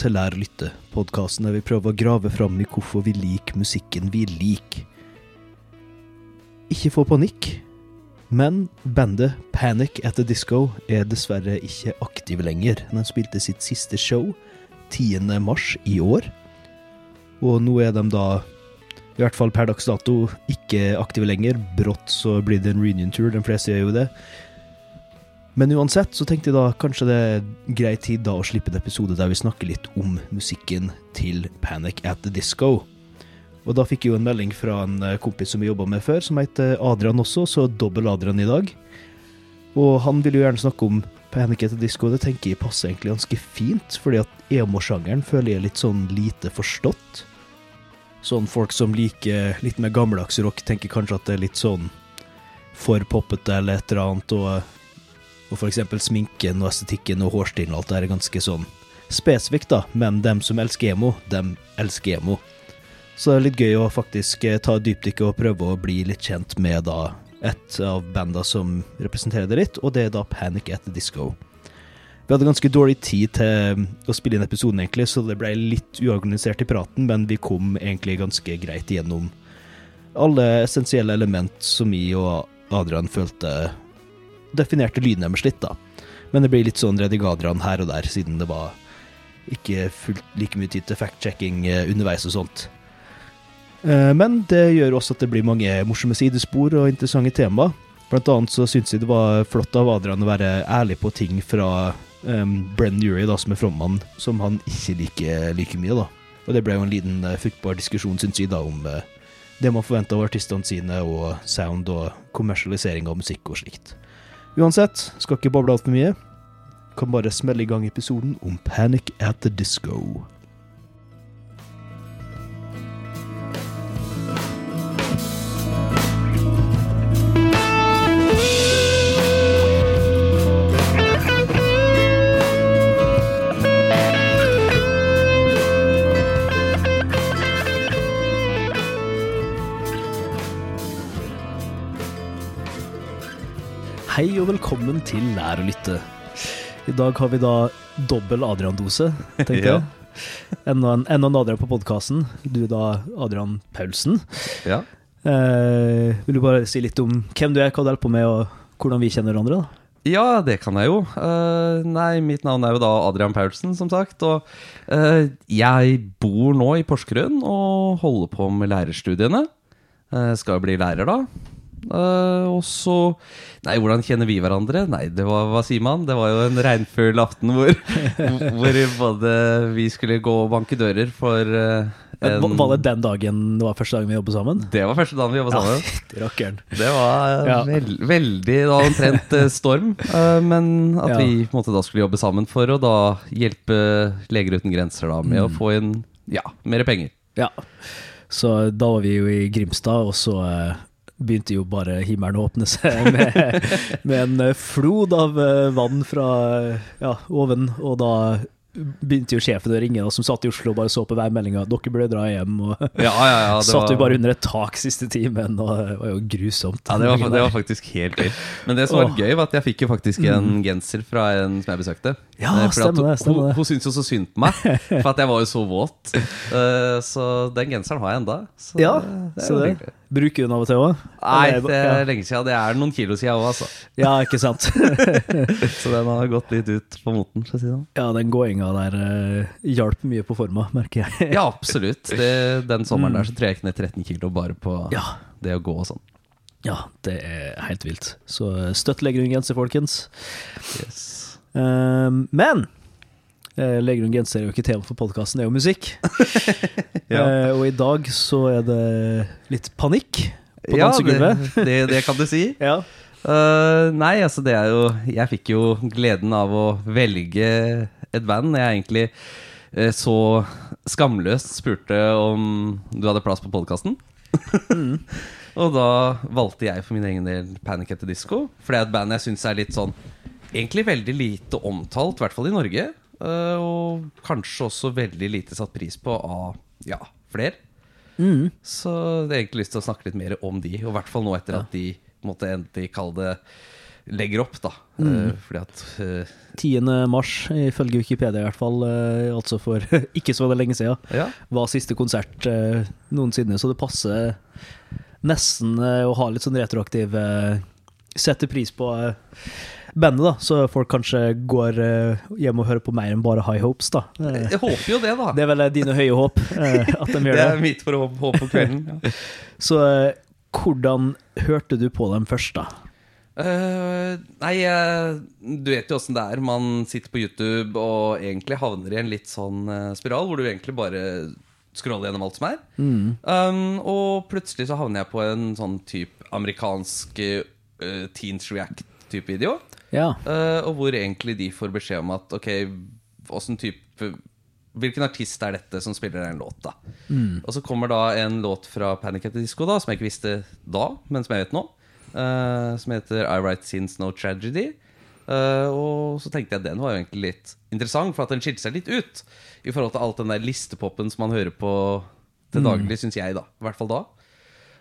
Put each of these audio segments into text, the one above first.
Til Lær lytte, podkasten der vi prøver å grave fram i hvorfor vi liker musikken vi liker. Ikke få panikk, men bandet Panic at the Disco er dessverre ikke aktive lenger. De spilte sitt siste show 10. mars i år, og nå er de da, i hvert fall per dags dato, ikke aktive lenger. Brått så blir det en reunion-tour, de fleste gjør jo det. Men uansett så tenkte jeg da kanskje det er grei tid da å slippe en episode der vi snakker litt om musikken til Panic at the Disco. Og da fikk jeg jo en melding fra en eh, kompis som vi jobba med før, som heter Adrian også, så dobbel Adrian i dag. Og han vil jo gjerne snakke om Panic at the Disco, og det tenker jeg passer egentlig ganske fint, fordi at emo-sjangeren føler jeg er litt sånn lite forstått. Sånn folk som liker litt mer gammeldags rock, tenker kanskje at det er litt sånn for poppete eller et eller annet, og og eksempel sminken og estetikken og hårstilen og alt det her er ganske sånn spesifikt, da. Men dem som elsker emo, dem elsker emo. Så det er litt gøy å faktisk eh, ta et dypdykk og prøve å bli litt kjent med da et av banda som representerer det litt, og det er da Panic at the Disco. Vi hadde ganske dårlig tid til å spille inn episoden, egentlig, så det ble litt uorganisert i praten, men vi kom egentlig ganske greit igjennom alle essensielle element som vi og Adrian følte definerte lyden deres litt, da. Men det blir litt sånn redigadran her og der, siden det var ikke fullt like mye tid til fact-checking eh, underveis og sånt. Eh, Men det gjør også at det blir mange morsomme sidespor og interessante tema. Blant annet så syns jeg det var flott av Adrian å være ærlig på ting fra um, Brenn Urie, da, som er frontmann, som han ikke liker like mye, da. Og det ble jo en liten uh, fruktbar diskusjon, syns jeg, da, om uh, det man forventer av artistene sine, og sound og kommersialisering av musikk og slikt. Uansett, skal ikke boble altfor mye. Kan bare smelle i gang episoden om Panic at the Disco. Hei og velkommen til Lær å lytte. I dag har vi da dobbel Adrian-dose, tenker Ja. jeg. Enda en, enda en Adrian på podkasten. Du er da Adrian Paulsen. Ja. Eh, vil du bare si litt om hvem du er, hva du holder på med, og hvordan vi kjenner hverandre? da? ja, det kan jeg jo. Eh, nei, mitt navn er jo da Adrian Paulsen, som sagt. Og eh, jeg bor nå i Porsgrunn og holder på med lærerstudiene. Uh, skal jo bli lærer, da. Eh, og så Nei, hvordan kjenner vi hverandre? Nei, det var, hva sier man? Det var jo en regnfull aften hvor, hvor både vi skulle gå og banke dører for uh, en Var- det den dagen det var første dagen vi jobbet sammen? Det var første dagen vi jobbet sammen. Ja, rakkeren. Det var eh, Ja. veld, veldig Det var omtrent eh, storm. men at Ja. vi måte da skulle jobbe sammen for å da hjelpe Leger uten grenser da med Mm. å få inn ja, mer penger. Ja. Så da var vi jo i Grimstad, og så begynte jo bare himmelen å åpne seg med, med en eh, flod av eh, vann fra eh, ja, oven, og da begynte jo sjefen å ringe, og som satt i Oslo og bare så på værmeldinga. Dere burde dra hjem. Og Ja, ja, ja. Det satt var, jo bare under et tak siste timen, og det var jo grusomt. ja, det, var, det var faktisk helt vilt. Men det som var Åh. gøy, var at jeg fikk jo faktisk en genser fra en som jeg besøkte. Mm. Ja, at stemmer det, stemmer hun, det. Hun syntes jo så synd på meg, for at jeg var jo så våt. Så den genseren har jeg enda. Så Ja, det er så det. hyggelig. Bruker du den av og til òg? Nei, det er lenge siden. Det er noen kilo siden òg, altså. Ja, ikke sant? Så den har gått litt ut på moten. For å si det sånn. ja, den gåinga der uh, hjalp mye på forma, merker jeg. Ja, absolutt. Det, den sommeren der så tror jeg ikke ned 13 kilo bare på Mm. Ja. det å gå og sånn. Ja, det er helt vilt. Så støtt legger du Legerund genser, folkens. Yes. Uh, men uh, Legerund genser er jo ikke tema for podkasten, det er jo musikk. Ja. Eh, og i dag så er det litt panikk på Ja, dansegulvet. det, det, det kan du si. Ja. uh, nei, altså det er jo Jeg fikk jo gleden av å velge et band. Jeg egentlig uh, så skamløst spurte om du hadde plass på podkasten. og da valgte jeg for min egen del Panic at the Disco. For det er et band jeg syns er litt sånn Egentlig veldig lite omtalt, i hvert fall i Norge. Eh, og kanskje også veldig lite satt pris på av ja, flere. Mm. Så jeg har egentlig lyst til å snakke litt mer om de, og i hvert fall nå etter at de måtte endelig kalle det legger opp, da. Mm. Eh, fordi at uh, 10. mars, ifølge Wikipedia i hvert fall, uh, altså for ikke så lenge siden, Ja. var siste konsert uh, noensinne, så det passer nesten eh, å ha litt sånn retroaktiv eh, Sette pris på eh, bandet, da, så folk kanskje går eh, hjem og hører på mer enn bare High Hopes, da. Eh, Jeg håper jo det, da. det er vel eh, dine høye håp eh, at de gjør Det Det er mitt for å håp på kvelden. Ja. Så eh, hvordan hørte du på dem først, da? Uh, nei, uh, du vet jo åssen det er. Man sitter på YouTube og egentlig havner i en litt sånn uh, spiral, hvor du egentlig bare scroller gjennom alt som er. Mm. Um, og plutselig så havner jeg på en sånn type amerikansk eh, Teens React-type video. Ja. Uh, og hvor egentlig de får beskjed om at ok, type Hvilken artist er dette som spiller en låt, Mm. Og så kommer da en låt fra Panic at the Disco, da, som jeg ikke visste da, men som jeg vet nå. Uh, som heter I Write Since No Tragedy. Uh, og så tenkte jeg at den var jo egentlig litt interessant, for at den skilte seg litt ut. I forhold til alt den der listepopen som man hører på til daglig, syns jeg, da. I hvert fall da.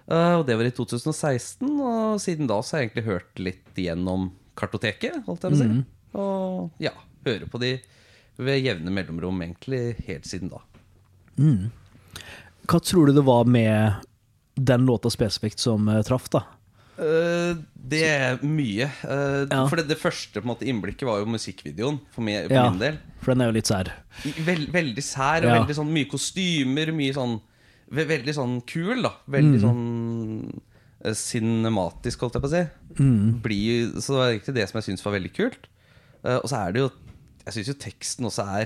Uh, og det var i 2016, og siden da så har jeg egentlig hørt litt gjennom kartoteket, holdt jeg på å si. Og ja, høre på de ved jevne mellomrom, egentlig helt siden da. Hva tror du det var med den låta spesifikt som uh, traff, da? Uh, det er mye. Uh, Ja. For det, det første måte, innblikket var jo musikkvideoen, for, meg, for Ja. min del. For den er jo litt sær. I- Vel, veldig sær, og Ja. veldig sånn mye kostymer, mye sånn ve Veldig sånn kul, da. Veldig sånn eh, cinematisk, holdt jeg på å si. Blir, så det var egentlig det som jeg syns var veldig kult. Uh, og så er det jo Jeg syns jo teksten også er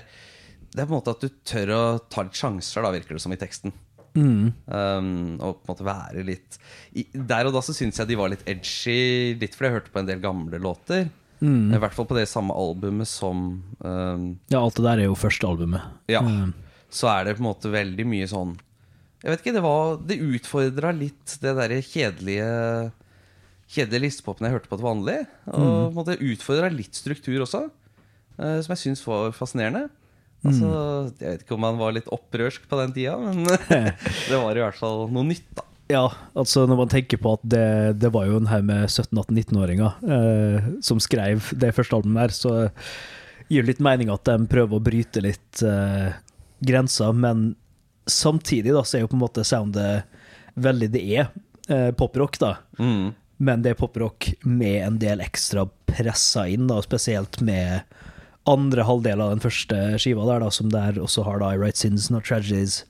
Det er på en måte at du tør å ta litt sjanser, da, virker det som, i teksten. Um, og på en måte være litt i, Der og da så syns jeg de var litt edgy, litt fordi jeg hørte på en del gamle låter. I hvert fall på det samme albumet som um, Ja, alt det der er jo første albumet. ja. Mm. Så er det på en måte veldig mye sånn Jeg vet ikke, det var Det utfordra litt det derre kjedelige Kjedelige listepopen jeg hørte på til vanlig. Og Mm. utfordra litt struktur også, eh, som jeg syns var fascinerende. Altså, Mm. Jeg vet ikke om man var litt opprørsk på den tida, men det var i hvert fall noe nytt, da. Ja, altså når man tenker på at det, det var jo en haug med 17-18-19-åringer eh, som skrev det første albumet der, så gir det litt mening at de prøver å bryte litt eh, grenser, men samtidig da, så er jo på en måte soundet veldig det er eh, poprock, da. Mm. Men det er poprock med en del ekstra pressa inn, da, spesielt med andre halvdel av den første skiva der, da, som der også har da I Write Sins Not Tragedies.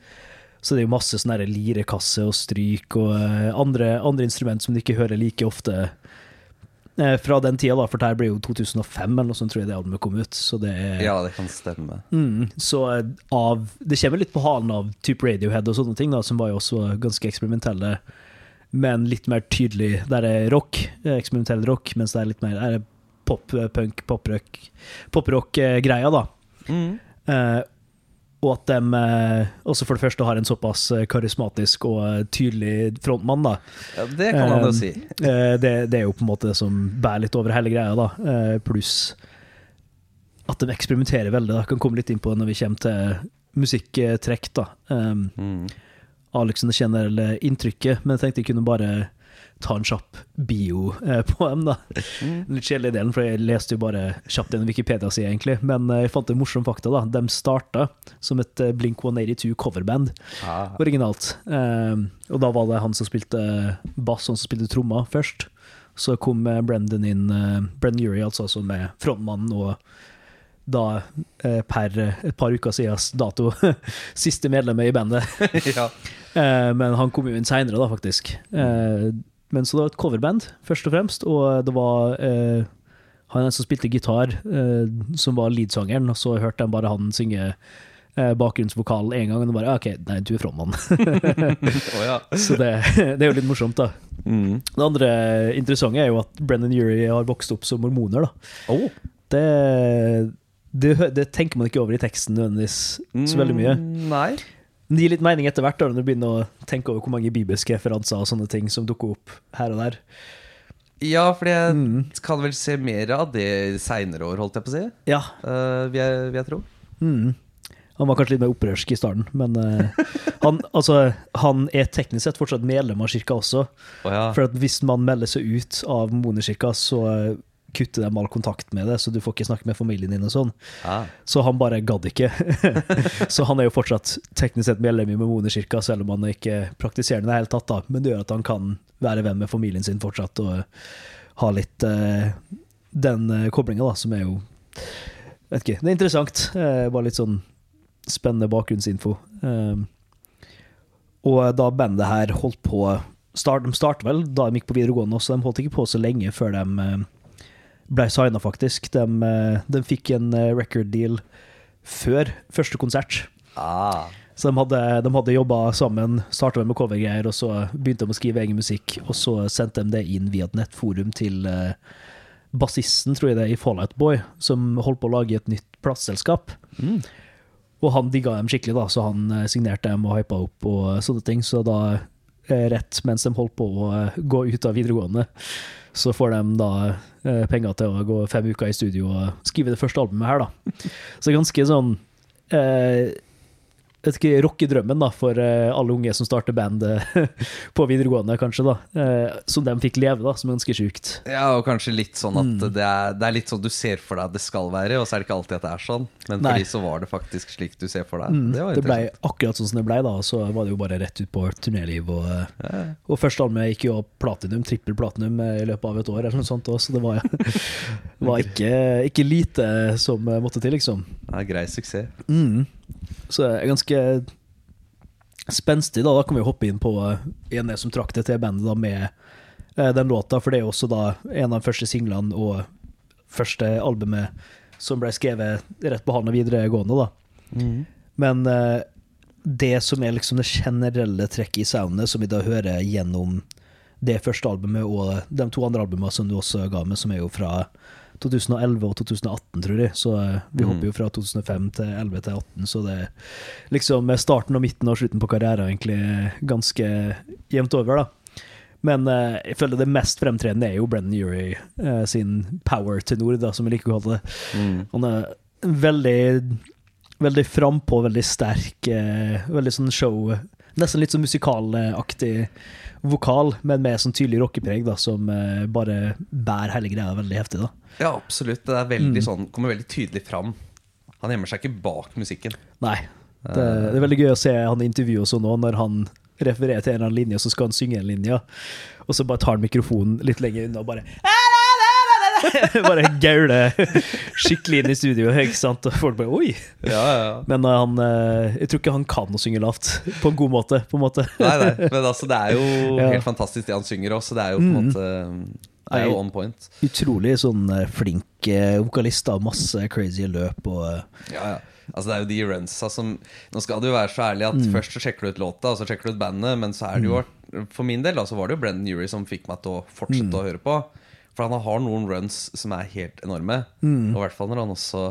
Så det er jo masse sånn lirekasse og stryk og eh, andre, andre instrument som du ikke hører like ofte fra den tida, da, for det her ble jo 2005 eller noe sånt, tror jeg det albumet kom ut. Så det er Ja, det kan stemme. Mm, så eh, av Det kommer litt på halen av type Radiohead og sånne ting, da, som var jo også ganske eksperimentelle, men litt mer tydelig. Der er rock, eh, eksperimentell rock, mens det er litt mer er pop, eh, punk, poprock, poprock-greia, da. Mm. Eh, og at de eh, også for det første har en såpass eh, karismatisk og eh, tydelig frontmann, da. Ja, det kan man jo si. eh, det, det er jo på en måte det som bærer litt over hele greia, da. Eh, Pluss at de eksperimenterer veldig. da Kan komme litt inn på det når vi kommer til musikktrekk. da um, Mm. Av liksom det generelle inntrykket. Men jeg tenkte jeg kunne bare ta en kjapp bio eh, på dem. da Mm. Litt kjedelig delen, for jeg leste jo bare kjapt en Wikipedia-side, egentlig. Men eh, jeg fant en morsom fakta. da De starta som et eh, Blink 182 coverband Ah. originalt. Og da var det han som spilte bass, han som spilte trommer først. Så kom Brendan inn, Brendan Urie, altså, som er frontmannen, og da, eh, per et par uker siden dato, siste medlemmet i bandet. ja. Eh, men han kom jo inn seinere, da, faktisk. Eh, men så det var et coverband, først og fremst, og det var eh, han som spilte gitar, eh, som var leadsangeren, og så hørte de bare han synge eh, bakgrunnsvokalen én gang, og de bare OK, nei, du er frontmann. oh, ja. så det, det er jo litt morsomt, da. Mm. Det andre interessante er jo at Brennan Urie har vokst opp som mormoner, da. Oh. Det, det, det tenker man ikke over i teksten nødvendigvis så veldig mye. Mm, Nei. Men det gir litt mening etter hvert, da, når du begynner å tenke over hvor mange bibelske referanser og sånne ting som dukker opp her og der. Ja, for jeg Mm. kan vel se mer av det seinere år, holdt jeg på å si. Ja. Uh, vil, jeg, vil jeg tro. Mm. Han var kanskje litt mer opprørsk i starten, men uh, han, altså, han er teknisk sett fortsatt medlem av kirka også. Oh, ja. For hvis man melder seg ut av Monerkirka, så kutter dem all kontakt med det, så du får ikke snakke med familien din og sånn. Ah. Så han bare gadd ikke. så han er jo fortsatt teknisk sett medlem i Mormonerkirka, selv om han ikke praktiserer det i det hele tatt. da. Men det gjør at han kan være venn med familien sin fortsatt og ha litt uh, den uh, koblinga, da, som er jo Vet ikke. Det er interessant. Uh, bare litt sånn spennende bakgrunnsinfo. Uh, og da bandet her holdt på start, De startet vel da de gikk på videregående, også, de holdt ikke på så lenge før de ble signa, faktisk. De, uh, de, fikk en uh, record deal før første konsert. Ah. Så de hadde, de hadde jobba sammen, starta med covergreier, og så begynte de å skrive egen musikk. Og så sendte de det inn via et nettforum til uh, bassisten, tror jeg det, i Fallout Boy, som holdt på å lage et nytt plateselskap. Mm. Og han digga dem skikkelig, da, så han signerte dem og hypa opp og sånne ting. Så da Eh, rett mens de holdt på å eh, gå ut av videregående. Så får de da eh, penger til å gå fem uker i studio og skrive det første albumet her, da. Så ganske sånn eh, vet ikke, rockedrømmen da, for uh, alle unge som starter band uh, på videregående, kanskje. da, uh, Som de fikk leve, da, som er ganske sjukt. Ja, og kanskje litt sånn at mm. det, er, det, er, litt sånn du ser for deg at det skal være, og så er det ikke alltid at det er sånn. Men for de så var det faktisk slik du ser for deg. Mm. Det, det ble akkurat sånn som det ble, da, og så var det jo bare rett ut på turnéliv. Og, ja. og første albumet gikk jo platinum, trippel platinum i løpet av et år, eller noe sånt, også, så det var, var ikke, ikke, lite som måtte til, liksom. Ja, grei suksess. Mm. Så det er ganske spenstig. Da Da kan vi hoppe inn på en som trakk det til bandet da med eh, den låta, for det er jo også da en av de første singlene og første albumet som ble skrevet rett på han og videregående. da. Mm. Men uh, det som er liksom det generelle trekket i soundet, som vi da hører gjennom det første albumet og de to andre albumene som du også ga med, som er jo fra 2011 og 2018, tror jeg. Så eh, vi mm. hopper jo fra 2005 til 11 til 18, så det er liksom starten og midten og slutten på karrieren egentlig ganske jevnt over, da. Men uh, jeg føler det mest fremtredende er jo Brennan Urie uh, sin power tenor, da, som jeg liker å kalle det. Mm. Han er veldig veldig frampå, veldig sterk, uh, veldig sånn show Nesten litt sånn musikalaktig vokal, men med sånn tydelig rockepreg da, som bare bærer hele greia veldig heftig. da. Ja, absolutt. Det er veldig mm. sånn, kommer veldig tydelig fram. Han gjemmer seg ikke bak musikken. Nei. Det, det er veldig gøy å se han i intervju også nå, når han refererer til en eller annen linje, så skal han synge en linje, og så bare tar han mikrofonen litt lenger unna og bare bare gaule skikkelig inn i studio, ikke sant? Og folk bare Oi! Ja, ja. Men uh, han uh, Jeg tror ikke han kan å synge lavt på en god måte. på en måte Nei, nei, men altså, det er jo ja. helt fantastisk det han synger også. Det er jo på en mm. måte det er jo on point. Utrolig sånn eh, flink eh, vokalist. av Masse crazy løp og eh, Ja, ja. Altså Det er jo de runsa som Nå skal du være så ærlig at mm. først så sjekker du ut låta, og så sjekker du ut bandet, men så er det jo mm. For min del da, så var det jo Brendan Urie som fikk meg til å fortsette mm. å høre på. For han har noen runs som er helt enorme. Mm. Og i hvert fall når han også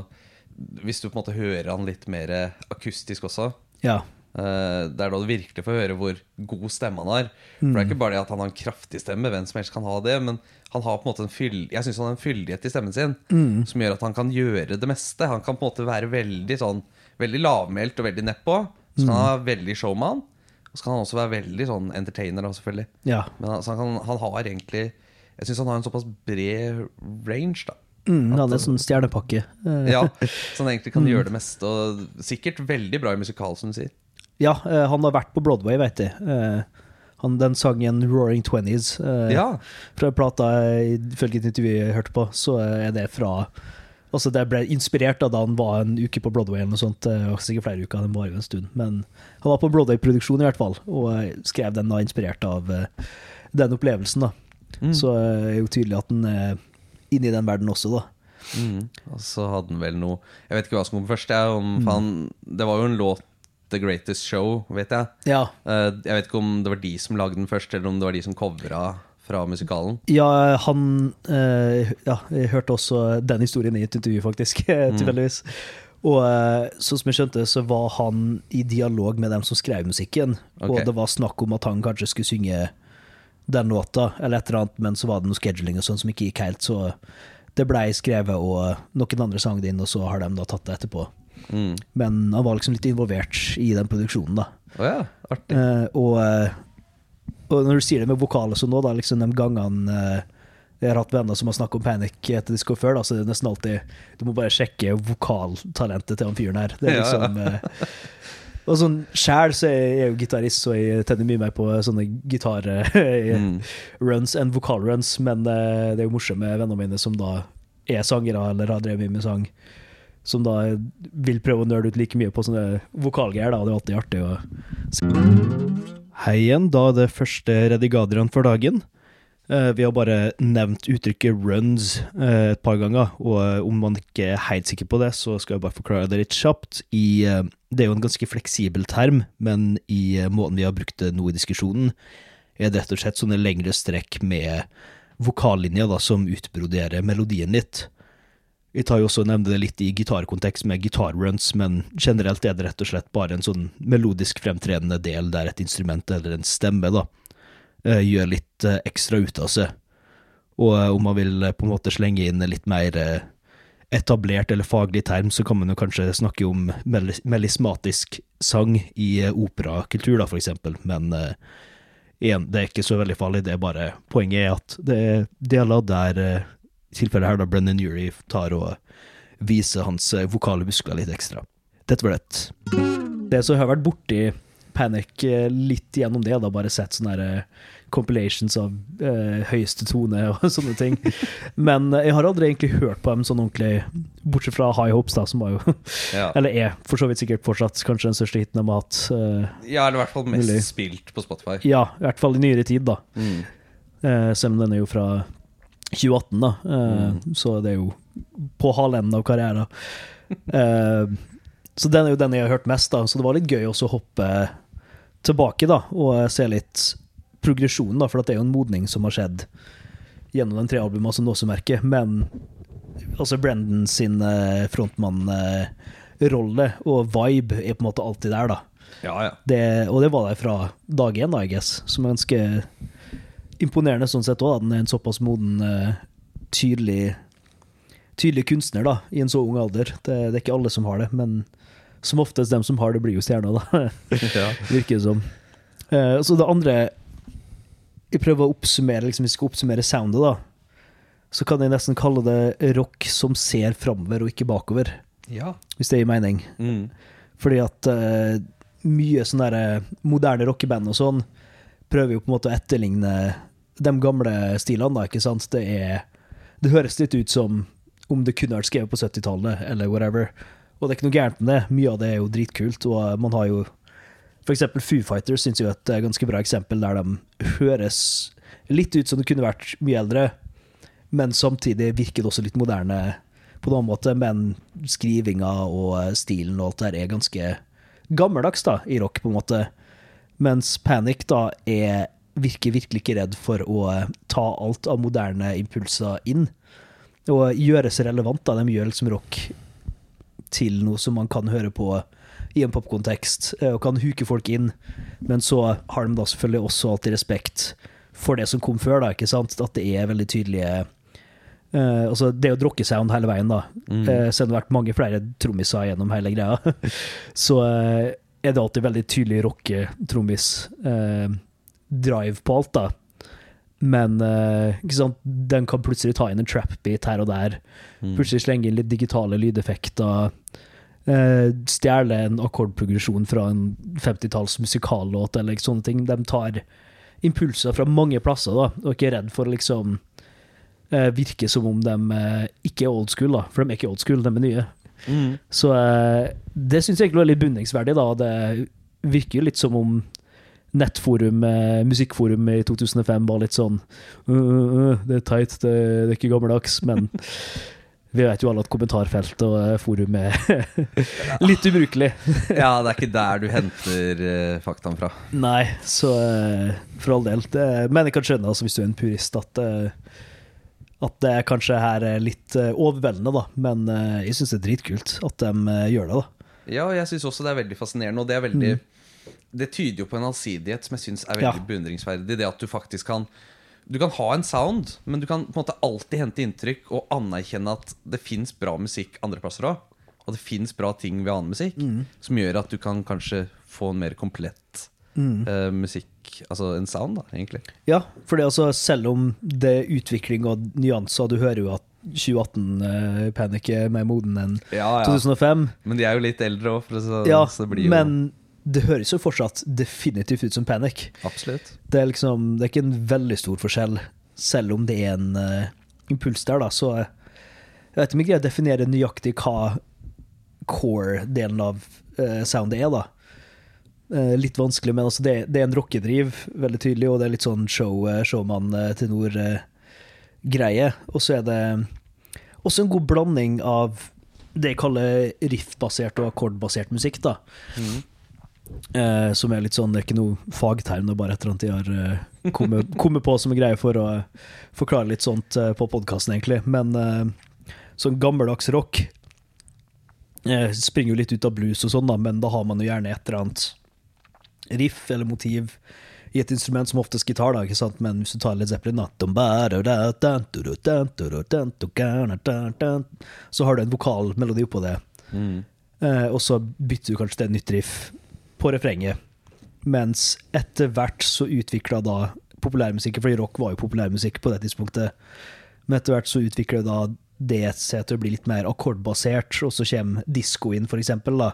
Hvis du på en måte hører han litt mer akustisk også. Ja Uh, det er da du virkelig får høre hvor god stemme han har. For Det er ikke bare det at han har en kraftig stemme, hvem som helst kan ha det, men han har på en måte en fyll, jeg synes han har en fyldighet i stemmen sin mm. som gjør at han kan gjøre det meste. Han kan på en måte være veldig sånn Veldig lavmælt og veldig nedpå. Så kan han være veldig showman. Og så kan han også være veldig sånn entertainer, selvfølgelig. Ja. Men altså, han, kan, han, har egentlig Jeg syns han har en såpass bred range, da. Mm, det er sånn stjernepakke. ja, Så han egentlig kan mm. gjøre det meste. Og sikkert veldig bra i musikal, som du sier. Ja, uh, han har vært på Broadway, vet jeg. Uh, han, den sangen 'Roaring Twenties' uh, ja. fra plata ifølge et intervju jeg hørte på, så er det fra Altså Det ble inspirert da han var en uke på Broadway, eller noe sånt, sikkert flere uker. Den var jo en stund. Men han var på Broadway-produksjon i hvert fall, og skrev den da inspirert av den opplevelsen. da mm. Så er det jo tydelig at den er inni den verden også, da. Mm. Og så hadde han vel noe Jeg vet ikke hva som kom først. Jeg, om, mm. han, det var jo en låt The Greatest Show, vet jeg. Ja. Uh, jeg vet ikke om det var de som lagde den først, eller om det var de som covra fra musikalen. Ja, han uh, Ja, jeg hørte også den historien i et intervju, faktisk, mm. tilfeldigvis. Og sånn som jeg skjønte, så var han i dialog med dem som skrev musikken. Okay. Og det var snakk om at han kanskje skulle synge den låta, eller et eller annet, men så var det noe scheduling og sånn som ikke gikk helt, så det blei skrevet, og noen andre sang det inn, og så har de da tatt det etterpå. Mm. Men han var liksom litt involvert i den produksjonen, da. Oh ja, artig. Eh, og, eh, og, når du sier det med vokal og sånn nå, da, liksom de gangene eh, Jeg har hatt venner som har snakket om Panic etter disco før, da, så det er nesten alltid Du må bare sjekke vokaltalentet til han fyren her. Det er Ja, ja. Eh, Og sånn sjæl så er jeg jo gitarist, så jeg tenner mye mer på sånne gitarruns Mm. enn vokalruns, men eh, det er jo morsomt med vennene mine som da er sangere eller har drevet mye med sang, som da vil prøve å nøle ut like mye på sånne vokalgreier, da, og det er alltid artig å Hei igjen, da er det første Redigadiran for dagen. Eh, vi har bare nevnt uttrykket 'runs' eh, et par ganger, og eh, om man ikke er helt sikker på det, så skal jeg bare forklare det litt kjapt. I, det er jo en ganske fleksibel term, men i måten vi har brukt det nå i diskusjonen, er det rett og slett sånne lengre strekk med vokallinjer da, som utbroderer melodien litt. Vi tar jo også og nevner det litt i gitarkontekst med gitarruns, men generelt er det rett og slett bare en sånn melodisk fremtredende del der et instrument eller en stemme da, gjør litt eh, ekstra ut av seg. Og eh, om man vil eh, på en måte slenge inn litt mer eh, etablert eller faglig term, så kan man jo kanskje snakke om mel melismatisk sang i eh, operakultur, da, for eksempel. Men eh, igjen, det er ikke så veldig farlig. Det er bare Poenget er at det er deler der eh, tilfellet her da Brennan Urie tar og viser hans eh, vokale muskler litt ekstra. Dette var det. Det som har vært borti Panic eh, litt gjennom det, da bare sett sånne eh, compilations av eh, høyeste tone og sånne ting. Men eh, jeg har aldri egentlig hørt på dem sånn ordentlig, bortsett fra High Hopes, da, som var jo Ja. Eller er for så vidt sikkert fortsatt kanskje den største hiten de har hatt. eh, ja, eller i hvert fall mest Mulig. spilt på Spotify. ja, i hvert fall i nyere tid, da. Mm. Eh, selv om den er jo fra 2018, da. Mm. Så det er jo på halvenden av karrieren. Så den er jo den jeg har hørt mest, da. Så det var litt gøy også å hoppe tilbake da, og se litt progresjonen, da, for det er jo en modning som har skjedd gjennom de tre albumene som du også merker, Men altså Brendan sin eh, frontmann-rolle og vibe er på en måte alltid der, da. Ja, ja. Det, og det var der fra dag én, da, I guess. Som er ganske imponerende sånn sett òg. Den er en såpass moden, eh, tydelig, tydelig kunstner da, i en så ung alder. Det, det er ikke alle som har det, men som oftest dem som har det, blir jo stjerner, da. ja. Virker det som. Uh, så det andre Jeg prøver å oppsummere, liksom, jeg skal oppsummere soundet, da. Så kan jeg nesten kalle det rock som ser framover og ikke bakover, ja. hvis det gir mening. Mm. Fordi at uh, mye sånne der, eh, moderne rockeband og sånn prøver jo på en måte å etterligne de gamle stilene, da, ikke sant? Det er Det høres litt ut som om det kunne vært skrevet på 70-tallet, eller whatever. Og det er ikke noe gærent med det. Mye av det er jo dritkult, og eh, man har jo eksempel Foo Fighters syns jo et ganske bra eksempel der de høres litt ut som det kunne vært mye eldre, men samtidig virker det også litt moderne på en annen måte, men skrivinga og eh, stilen og alt der er ganske gammeldags da, i rock, på en måte. Mens Panic da er, virker virkelig ikke redd for å eh, ta alt av moderne impulser inn, og gjøre seg relevant. da, De gjør liksom rock til noe som man kan høre på i en popkontekst, eh, og kan huke folk inn. Men så har de da selvfølgelig også alltid respekt for det som kom før, da, ikke sant? At det er veldig tydelige Uh, Altså, det å drukke rockesound hele veien, da. Mm. Uh, om det har vært mange flere trommiser gjennom hele greia, så uh, er det alltid veldig tydelig rocke-trommis-drive på alt, da. Men den kan plutselig ta inn en trap-bit her og der. Mm. Plutselig slenge inn litt digitale lydeffekter. Uh, Stjele en akkordprogresjon fra en 50-talls musikallåt eller sånne ting. De tar impulser fra mange plasser da, og er ikke redd for å liksom eh, virke som om de eh, ikke er old school, da. For de er ikke old school, de er nye. Mm. Så eh, det syns jeg egentlig var litt beundringsverdig. da. Det virker jo litt som om nettforum, eh, musikkforum i 2005 var litt sånn uh, uh, Det er teit, det, det er ikke gammeldags, men vi vet jo alle at kommentarfelt og eh, forum er litt ubrukelig. Ja, det er ikke der du henter uh, faktaen fra. Nei, så eh, for all del. Det, men jeg kan skjønne, altså, hvis du er en purist, at eh, at det kanskje her er litt eh, overveldende, da. Men eh, jeg syns det er dritkult at de eh, gjør det, da. Ja, jeg syns også det er veldig fascinerende, og det er veldig Det tyder jo på en allsidighet som jeg syns er veldig Ja. beundringsverdig. Det at du faktisk kan Du kan ha en sound, men du kan på en måte alltid hente inntrykk og anerkjenne at det fins bra musikk andre plasser òg. Og det fins bra ting ved annen musikk som gjør at du kan kanskje få en mer komplett eh, musikk Altså en sound, da, egentlig. Ja, fordi altså, selv om det er utvikling og nyanser, du hører jo at 2018-Panic er mer moden enn Ja, 2005. Men de er jo litt eldre òg, Ja, så det blir jo men det høres jo fortsatt definitivt ut som Panic. Absolutt. Det er liksom, det er ikke en veldig stor forskjell, selv om det er en uh, impuls der, da. Så eh, jeg vet ikke om jeg greier å definere nøyaktig hva core-delen av uh, soundet er, da. Uh, litt vanskelig, men altså det, det er en rockedriv, veldig tydelig, og det er litt sånn show, showman-tenor-greie. og så er det også en god blanding av det jeg kaller riff-basert og akkordbasert musikk, da. Eh, som er litt sånn, det er ikke noe fagterm, det er bare et eller annet de har eh, kommet, kommet på som en greie for å eh, forklare litt sånt eh, på podkasten, egentlig. Men eh, sånn gammeldags rock eh, springer jo litt ut av blues og sånn, da, men da har man jo gjerne et eller annet riff eller motiv i et instrument, som oftest gitar, da, ikke sant? men hvis du tar Led Zeppelin, da Så har du en vokalmelodi oppå det. Mm. Eh, og så bytter du kanskje til et nytt riff på refrenget. Mens etter hvert så utvikla da populærmusikken, fordi rock var jo populærmusikk på det tidspunktet, men etter hvert så utvikler da det seg til å bli litt mer akkordbasert, og så kommer disko inn, for eksempel, da,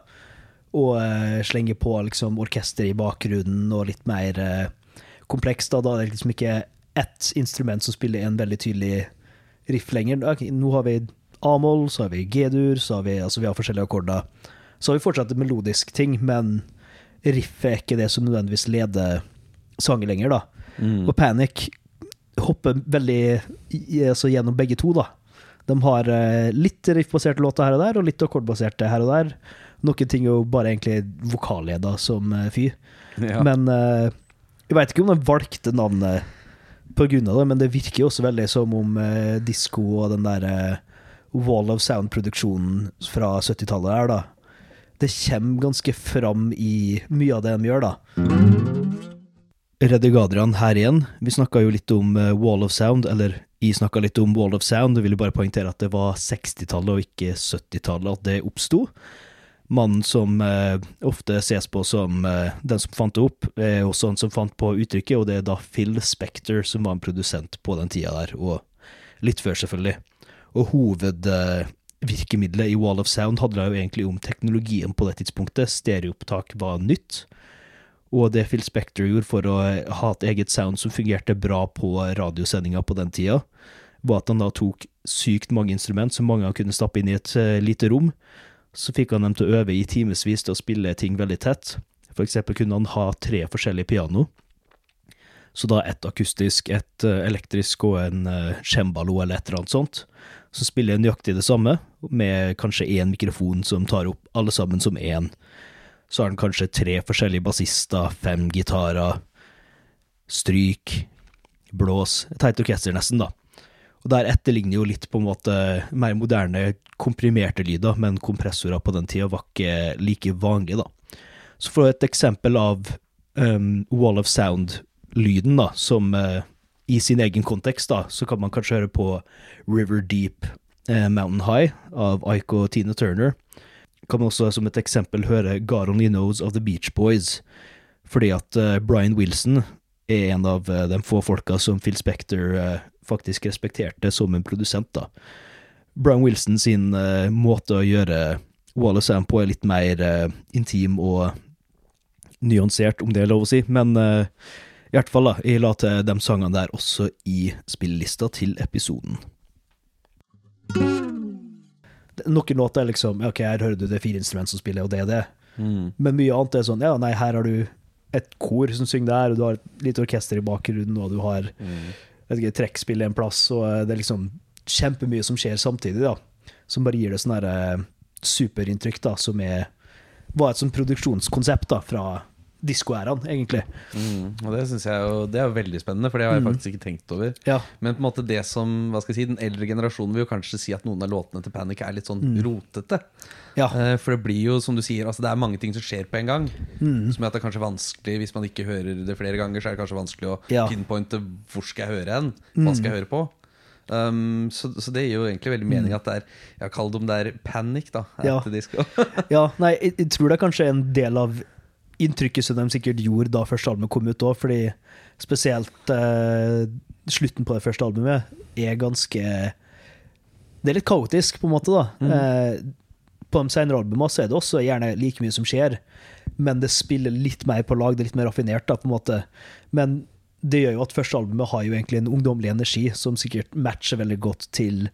og uh, slenger på liksom orkester i bakgrunnen og litt mer uh, komplekst. Da. da er det liksom ikke ett instrument som spiller en veldig tydelig riff lenger. Okay, nå har vi A-moll, så har vi G-dur, så har vi, altså vi har forskjellige akkorder. Så har vi fortsatt melodisk ting, men riffet er ikke det som nødvendigvis leder sangen lenger, da. Mm. Og Panic hopper veldig altså gjennom begge to, da. De har eh, litt riffbaserte låter her og der, og litt akkordbaserte her og der. Noen ting er jo bare egentlig vokalleder som eh, fy. Ja. Men uh, jeg veit ikke om de valgte navnet av det, men det virker jo også veldig som om uh, disko og den der uh, Wall of Sound-produksjonen fra 70-tallet her, da. Det kommer ganske fram i mye av det de gjør, da. Redigadrian her igjen. Vi snakka jo litt om eh, Wall of Sound, eller jeg snakka litt om Wall of Sound. og ville bare poengtere at det var 60-tallet og ikke 70-tallet at det oppsto. Mannen som eh, ofte ses på som eh, den som fant det opp, er også han som fant på uttrykket, og det er da Phil Spector som var en produsent på den tida der, og litt før, selvfølgelig. Og hovedvirkemiddelet i Wall of Sound handla jo egentlig om teknologien på det tidspunktet. Stereoopptak var nytt. Og det Phil Spector gjorde for å ha et eget sound som fungerte bra på radiosendinga på den tida, var at han da tok sykt mange instrument som mange kunne stappe inn i et eh, lite rom. Så fikk han dem til å øve i timevis til å spille ting veldig tett. For eksempel kunne han ha tre forskjellige piano. Så da et akustisk, ett eh, elektrisk og en eh, cembalo eller et eller annet sånt. Så spiller jeg nøyaktig det samme, med kanskje én mikrofon som tar opp alle sammen som én. Så har den kanskje tre forskjellige bassister, fem gitarer, stryk, blås Et helt orkester, nesten, da. Og der etterligner jo litt på en måte mer moderne komprimerte lyder, men kompressorer på den tida var ikke like vanlige, da. Så for et eksempel av um, Wall of Sound-lyden, da, som eh, i sin egen kontekst, da, så kan man kanskje høre på River Deep eh, Mountain High av Ike og Tina Turner. Kan man også som et eksempel høre God Only Knows of The Beach Boys, fordi at eh, Brian Wilson er en av eh, de få folka som Phil Spector eh, faktisk respekterte som en produsent, da. Brian Wilson sin eh, måte å gjøre Wallace of på er litt mer intim og nyansert, om det er lov å si, men i hvert fall, da, jeg la til de sangene der også i spillelista til episoden. Noen låter er liksom Ok, her hører du det er fire instrument som spiller, og det er det. Mm. Men mye annet er sånn Ja, nei, her har du et kor som synger der, og du har et lite orkester i bakgrunnen, og du har Mm. ikke, trekkspill en plass, og eh, det er liksom kjempemye som skjer samtidig, da. Som bare gir det sånn herre superinntrykk, da, som er var et sånn produksjonskonsept da, fra diskoæraen, egentlig. Mm. Og det synes jeg jo Det er jo veldig spennende, for det har jeg Mm. faktisk ikke tenkt over. Ja. Men på en måte det som, hva skal jeg si, den eldre generasjonen vil jo kanskje si at noen av låtene til Panic er litt sånn Mm. rotete. Ja. Eh, For det blir jo, som du sier, altså det er mange ting som skjer på en gang. Mm. Som gjør at det er kanskje vanskelig Hvis man ikke hører det flere ganger, så er det kanskje vanskelig å Ja. pinpointe hvor skal jeg høre hen. Hva skal jeg høre på? Um, så, så det gir jo egentlig veldig mening at det er Jeg har kalt det om det er panic, da. Ja. Ja, nei, jeg, jeg tror det er kanskje en del av inntrykket som de sikkert gjorde da første albumet kom ut òg, fordi spesielt eh, slutten på det første albumet er ganske Det er litt kaotisk, på en måte, da. Mm. Eh, på de senere albumene så er det også gjerne like mye som skjer, men det spiller litt mer på lag, det er litt mer raffinert, da, på en måte. Men det gjør jo at første albumet har jo egentlig en ungdommelig energi som sikkert matcher veldig godt til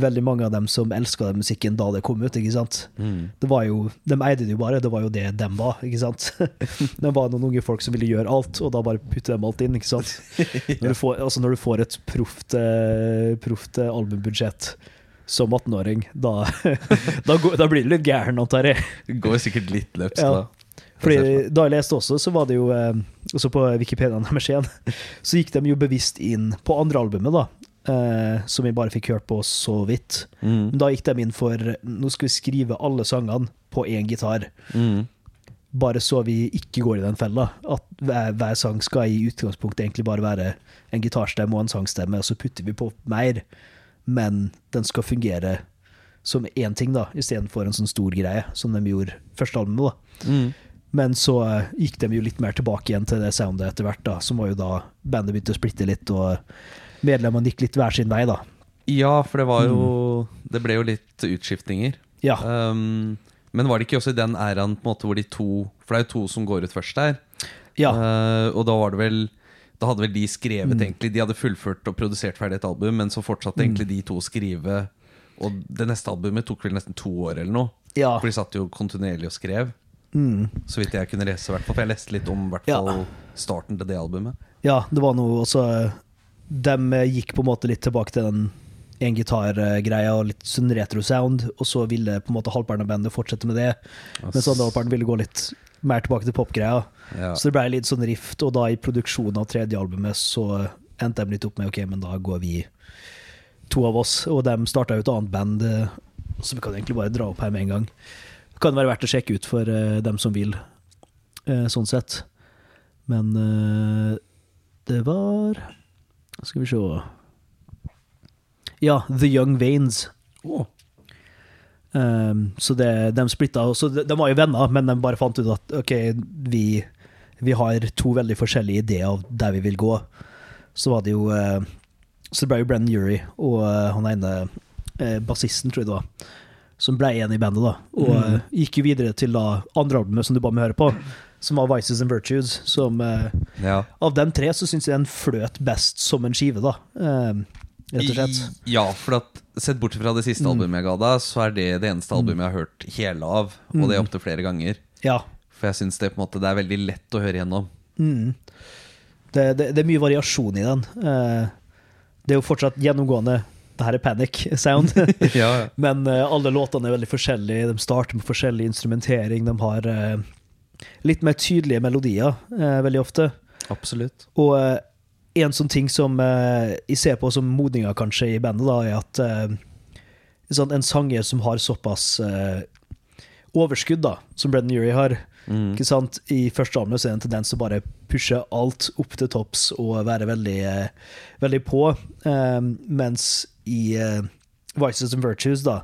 veldig mange av dem som elska den musikken da det kom ut. ikke sant? Mm. Det var jo, De eide det jo bare, det var jo det dem var. ikke sant? Det var noen unge folk som ville gjøre alt, og da bare putte dem alt inn. ikke sant? Når du får, altså når du får et proft, eh, proft eh, albumbudsjett som 18-åring, da, da, da blir du litt gæren, antar jeg. Det går sikkert litt løpsk, Ja. da. Fordi Da jeg leste også, så var det jo eh, Også på Wikipedia deres igjen, så gikk de jo bevisst inn på andre albumet, da. Eh, som vi bare fikk hørt på så vidt. Mm. Da gikk de inn for Nå skal vi skrive alle sangene på én gitar. Mm. Bare så vi ikke går i den fella. At hver, hver sang skal i utgangspunktet egentlig bare være en gitarstemme og en sangstemme, og så putter vi på mer. Men den skal fungere som én ting, da, istedenfor en sånn stor greie, som de gjorde første albumet. da. Mm. Men så eh, gikk de jo litt mer tilbake igjen til det soundet etter hvert, da, som var jo da bandet begynte å splitte litt, og medlemmene gikk litt hver sin vei, da. Ja, for det var jo Det ble jo litt utskiftninger. Ja. Um, men var det ikke også i den æraen på en måte hvor de to For det er jo to som går ut først der. ja. Uh, og da var det vel Da hadde vel de skrevet Mm. egentlig De hadde fullført og produsert ferdig et album, men så fortsatte Mm. egentlig de to å skrive. Og det neste albumet tok vel nesten to år eller noe. ja. For de satt jo kontinuerlig og skrev. Mm. Så vidt jeg kunne lese, hvert fall. For jeg leste litt om hvert Ja. starten til det albumet. Ja, det var noe også De gikk på en måte litt tilbake til den en gitargreia og litt sånn retro-sound, og så ville på en måte halvparten av bandet fortsette med det, mens andre halvparten ville gå litt mer tilbake til popgreia. Ja. Så det ble litt sånn rift, og da i produksjonen av tredje albumet så endte de litt opp med ok, men da går vi to av oss, og de starta jo et annet band, eh, så vi kan egentlig bare dra opp her med en gang. Det kan være verdt å sjekke ut for uh, dem som vil, uh, sånn sett. Men uh, det var Skal vi se Ja, The Young Veins. Oh. Um, så det, de splitta. også. de, de var jo venner, men de bare fant ut at ok, vi, vi har to veldig forskjellige ideer av der vi vil gå. Så var det jo uh, Så det ble jo Brennan Urie og uh, han ene uh, bassisten, tror jeg det var, som ble igjen i bandet, da. Og eh, gikk jo videre til da andre albumet som du ba meg høre på, som var Vices and Virtues. Som eh, Ja. Av dem tre så syns jeg den fløt best som en skive, da. Um, rett og slett. Ja, for at sett bort fra det siste Mm. albumet jeg ga deg, så er det det eneste albumet jeg har hørt hele av. Og Mm. det opptil flere ganger. Ja. For jeg syns det på en måte Det er veldig lett å høre gjennom. Mm. Det, det, det er mye variasjon i den. Eh, det er jo fortsatt gjennomgående Det her er panic sound. ja, Men uh, alle låtene er veldig forskjellige. De starter med forskjellig instrumentering. De har eh, litt mer tydelige melodier eh, veldig ofte. Absolutt. Og eh, en sånn ting som eh, jeg ser på som modninga kanskje i bandet, da, er at eh, sånn, en sanger som har såpass eh, overskudd, da, som Brendan Urie har Mm. ikke sant? I første album er det en tendens til å bare pushe alt opp til topps og være veldig, eh, veldig på. Eh, mens i Vices and Virtues, da,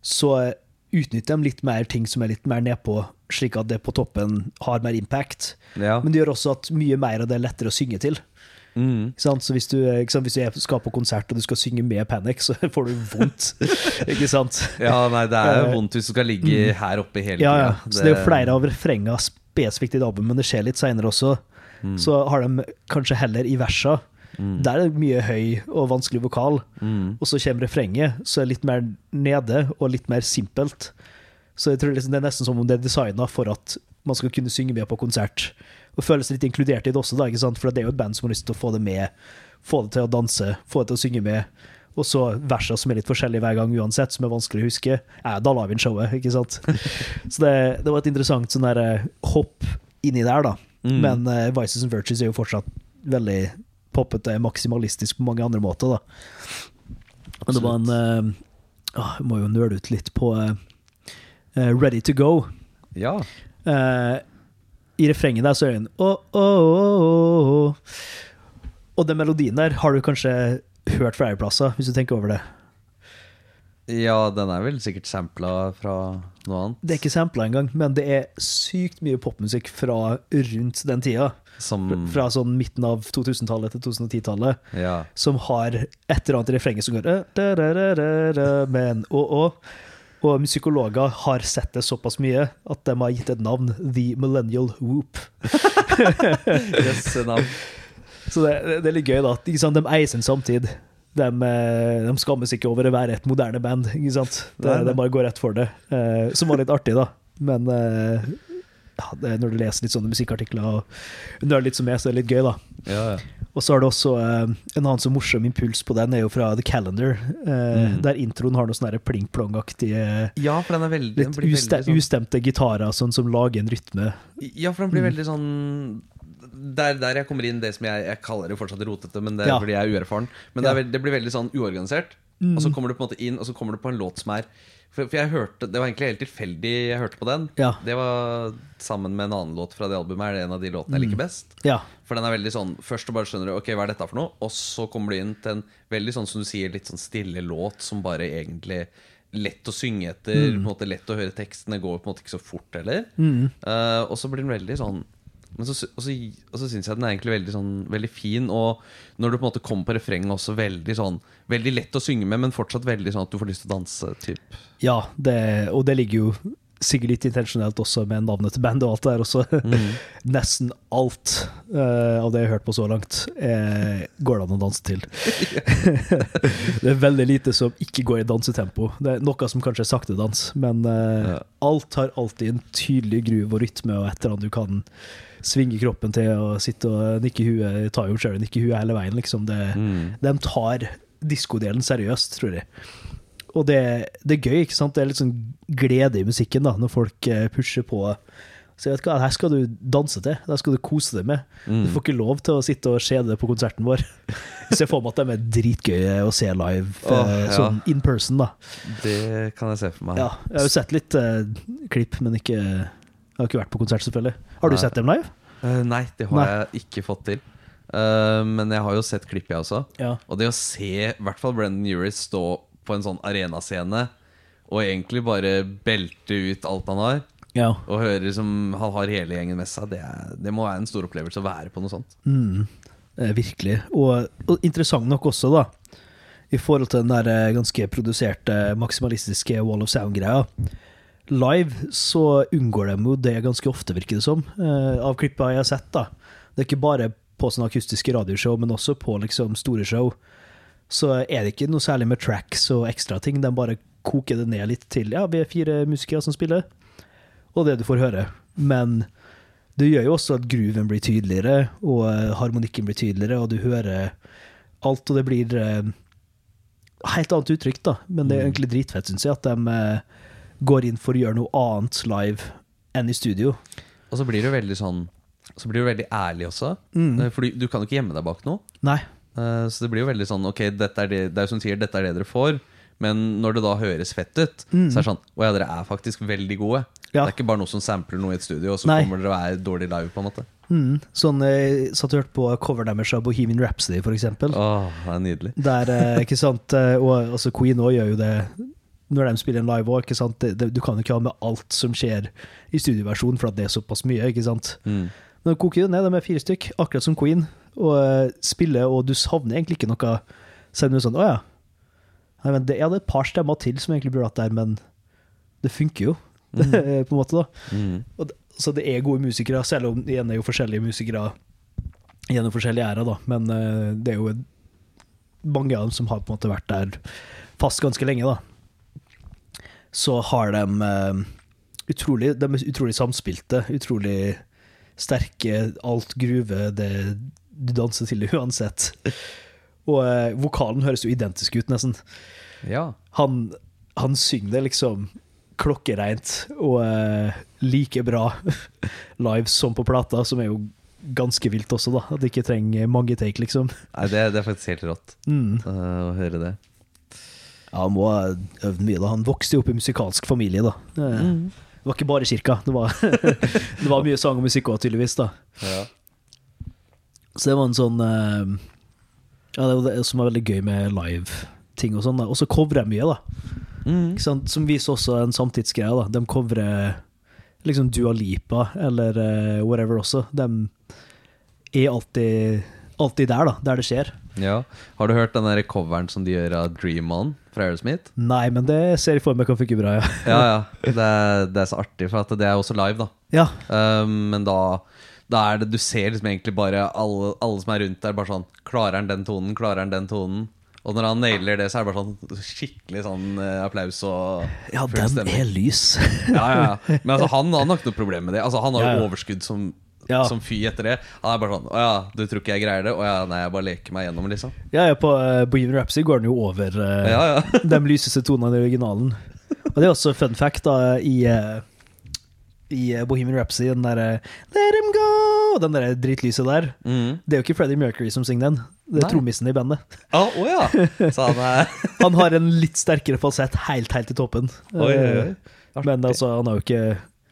så utnytter de litt mer ting som er litt mer nedpå, slik at det på toppen har mer impact. Ja. Men det gjør også at mye mer av det er lettere å synge til. Mm. Så hvis du, hvis du skal på konsert og du skal synge med Panic, så får du vondt. ikke sant? ja, nei, det er Eh, vondt hvis du skal ligge her oppe hele Ja, ja. Så det er jo flere av refrenga spesifikt i det albumet, men det skjer litt seinere også. Mm. Så har de kanskje heller i versa. Der er det mye høy og vanskelig vokal. Mm. Og så kommer refrenget, så er det litt mer nede og litt mer simpelt. Så jeg tror liksom det er nesten som om det er designa for at man skal kunne synge med på konsert. Og føles litt inkludert i det også, da, ikke sant? for det er jo et band som har lyst til å få det med. Få det til å danse, få det til å synge med. Og så versene som er litt forskjellige hver gang uansett, som er vanskelig å huske. Ja, da lar vi inn showet, ikke sant? Så det, det var et interessant sånn der eh, hopp inni der, da. Mm. Men uh, Vices and Virtues er jo fortsatt veldig poppete, maksimalistisk på mange andre måter, da. Men det var en uh, å, Jeg må jo nøle ut litt på eh, eh, Ready to Go. Ja. Eh, I refrenget der så er det en oh, oh, oh, åh». Og den melodien der har du kanskje hørt flere plasser, hvis du tenker over det. Ja, den er vel sikkert sampla fra noe annet. Det er ikke sampla engang, men det er sykt mye popmusikk fra rundt den tida. Som Fra sånn midten av 2000-tallet til 2010-tallet. Ja. Som har et eller annet refreng som går «Øh, da, da, og og. Og musikologer har sett det såpass mye at de har gitt et navn, The Millennial Whoop. Yes, navn. Så det, det er litt gøy, da. De eier sin samtid. De, eh, de skammes ikke over å være et moderne band. Ikke sant? De, Nei, de bare går rett for det. Eh, som var litt artig, da. Men eh, ja, er når du leser litt sånne musikkartikler og nøler litt som meg, så er det litt gøy, da. Ja, ja. Og så er det også eh, en annen så morsom impuls på den, er jo fra The Calendar. eh, Mm. Der introen har noe sånn pling-plong-aktige ja, for den er veldig den Litt blir uste, veldig sånn- ustemte gitarer sånn, som lager en rytme. Ja, for den blir Mm. veldig sånn der, der jeg kommer inn det som jeg, jeg kaller det fortsatt rotete, men det er Ja. fordi jeg er uerfaren. Men det, er det blir veldig sånn uorganisert. Mm. Og så kommer du på en måte inn, og så kommer du på en låt som er For, for jeg hørte Det var egentlig helt tilfeldig jeg hørte på den. Ja. Det var sammen med en annen låt fra det albumet. Er det en av de låtene jeg liker best? Ja. For den er veldig sånn Først bare skjønner du Ok, hva er dette for noe? Og så kommer du inn til en veldig sånn som du sier litt sånn stille låt som bare egentlig Lett å synge etter, på en måte lett å høre tekstene. Går på en måte ikke så fort heller. Eh, og så blir den veldig sånn men så, og så, og så syns jeg den er egentlig veldig, sånn, veldig fin. Og når du på en måte kommer på refrenget, også veldig sånn Veldig lett å synge med, men fortsatt veldig sånn at du får lyst til å danse. Typ. Ja, det, og det ligger jo sikkert litt intensjonelt også med navnet til bandet og alt det der også. Nesten alt uh, av det jeg har hørt på så langt, uh, går det an å danse til. det er veldig lite som ikke går i dansetempo. Det er noe som kanskje er sakte-dans, men uh, Ja. alt har alltid en tydelig gruve og rytme og et eller annet du kan svinge kroppen til og sitte og nikke huet, ta jo selv nikke huet hele veien, liksom. Det, Mm. de tar diskodelen seriøst, tror jeg. Og det, det er gøy, ikke sant? Det er litt sånn glede i musikken da, når folk eh, pusher på. Så jeg vet hva, her skal du danse til, det skal du kose deg med. Mm. Du får ikke lov til å sitte og se det på konserten vår. Så Jeg får meg at de er dritgøye å se live, oh, eh, ja. sånn in person, da. Det kan jeg se for meg. Ja, jeg har jo sett litt eh, klipp, men ikke, jeg har ikke vært på konsert, selvfølgelig. Har du sett dem live? Uh, nei, det har Nei. jeg ikke fått til. Uh, men jeg har jo sett klipp, jeg også. Ja. Og det å se i hvert fall Brendan Uris stå på en sånn arenascene og egentlig bare belte ut alt han har, Ja. og høre som han har hele gjengen med seg, det, er, det må være en stor opplevelse å være på noe sånt. Mm, eh, virkelig. Og, og interessant nok også, da, i forhold til den der ganske produserte, maksimalistiske Wall of Sound-greia. Live så unngår de jo det ganske ofte, virker det som, eh, av klippa jeg har sett. da. Det er ikke bare på sånne akustiske radioshow, men også på liksom store show. Så er det ikke noe særlig med tracks og ekstra ting. De bare koker det ned litt til ja, vi er fire musikere som spiller, og det du får høre. Men det gjør jo også at grooven blir tydeligere, og eh, harmonikken blir tydeligere, og du hører alt, og det blir eh, helt annet uttrykk, da. Men det er egentlig dritfett, syns jeg, at de går inn for å gjøre noe annet live enn i studio. Og så blir jo veldig sånn Så blir du veldig ærlig også. Mm. For du, du kan jo ikke gjemme deg bak noe. Nei. Eh, Så det blir jo veldig sånn Ok, dette er det, det er som sier, dette er det dere får. Men når det da høres fett ut, så er det sånn Å ja, dere er faktisk veldig gode. Ja. Det er ikke bare noe som sampler noe i et studio, og så Nei. kommer dere og er dårlig live. på en måte Mm. Sånn, jeg satt og hørte på coveren deres av Bohemian Rhapsody, for eksempel. Åh, det er nydelig. Der, eh, ikke sant, eh, og altså Queen også gjør jo det når de spiller en live òg. Det, det, du kan jo ikke ha med alt som skjer i studioversjonen, for at det er såpass mye, ikke sant. Mm. Men koker det ned, de er fire stykk, akkurat som Queen, og uh, spiller, og du savner egentlig ikke noe, du er sånn, åja, Nei, men det er et par stemmer til som egentlig burde vært der, men det funker jo, på en måte da. Mm. Og så det er gode musikere, selv om igjen er jo forskjellige musikere gjennom forskjellige æra, da. Men uh, det er jo mange av dem som har på en måte vært der fast ganske lenge, da. Så har de eh, utrolig De er utrolig samspilte, utrolig sterke. Alt gruve, det du danser til det uansett. Og eh, vokalen høres jo identisk ut, nesten Ja. han, han synger det liksom klokkereint og eh, like bra live som på plata, som er jo ganske vilt også, da. At det ikke trenger mange take, liksom. Nei, det, det er faktisk helt rått Mm. å høre det. Ja, han må ha øvd mye, da. Han vokste jo opp i musikalsk familie, da. Det var ikke bare kirka. Det var, det var mye sang og musikk òg, tydeligvis, da. Ja. Så det var en sånn eh, Ja, det var det som er veldig gøy med live-ting og sånn. Og så covrer jeg mye, da. Mm. Som viser også en samtidsgreie. da De covrer liksom Dua Lipa eller eh, whatever også. De er alltid, alltid der, da. Der det skjer. Ja. Har du hørt den der coveren som de gjør av Dream On fra Aerosmith? Nei, men det ser jeg for meg kan funke bra, ja. Ja, ja. Det er, det er så artig, for det er også live, da. Ja, Um, men da, da er det Du ser liksom egentlig bare alle, alle som er rundt der, bare sånn Klarer han den tonen? Klarer han den tonen? Og når han nailer det, så er det bare sånn skikkelig sånn eh, applaus og ja den er lys. Ja, ja, ja. Men altså, han, har nok noe problem med det. Altså, han har jo overskudd som, Ja. som fy etter det. Han er bare sånn Å ja, du tror ikke jeg greier det? Å ja, nei, jeg bare leker meg gjennom, liksom. Ja, ja, på uh, Bohemian Rhapsody går den jo over uh, Ja, ja. de lyseste tonene i originalen. Og det er også fun fact da i, uh, i Bohemian Rhapsody, den derre Let him go! Den der dritlyset der. Mm. Det er jo ikke Freddie Mercury som synger den, det er trommisen i bandet. Å oh, ja. Så han er Han har en litt sterkere falsett helt, helt i toppen. Oi, oi, oi. Men altså, han har jo ikke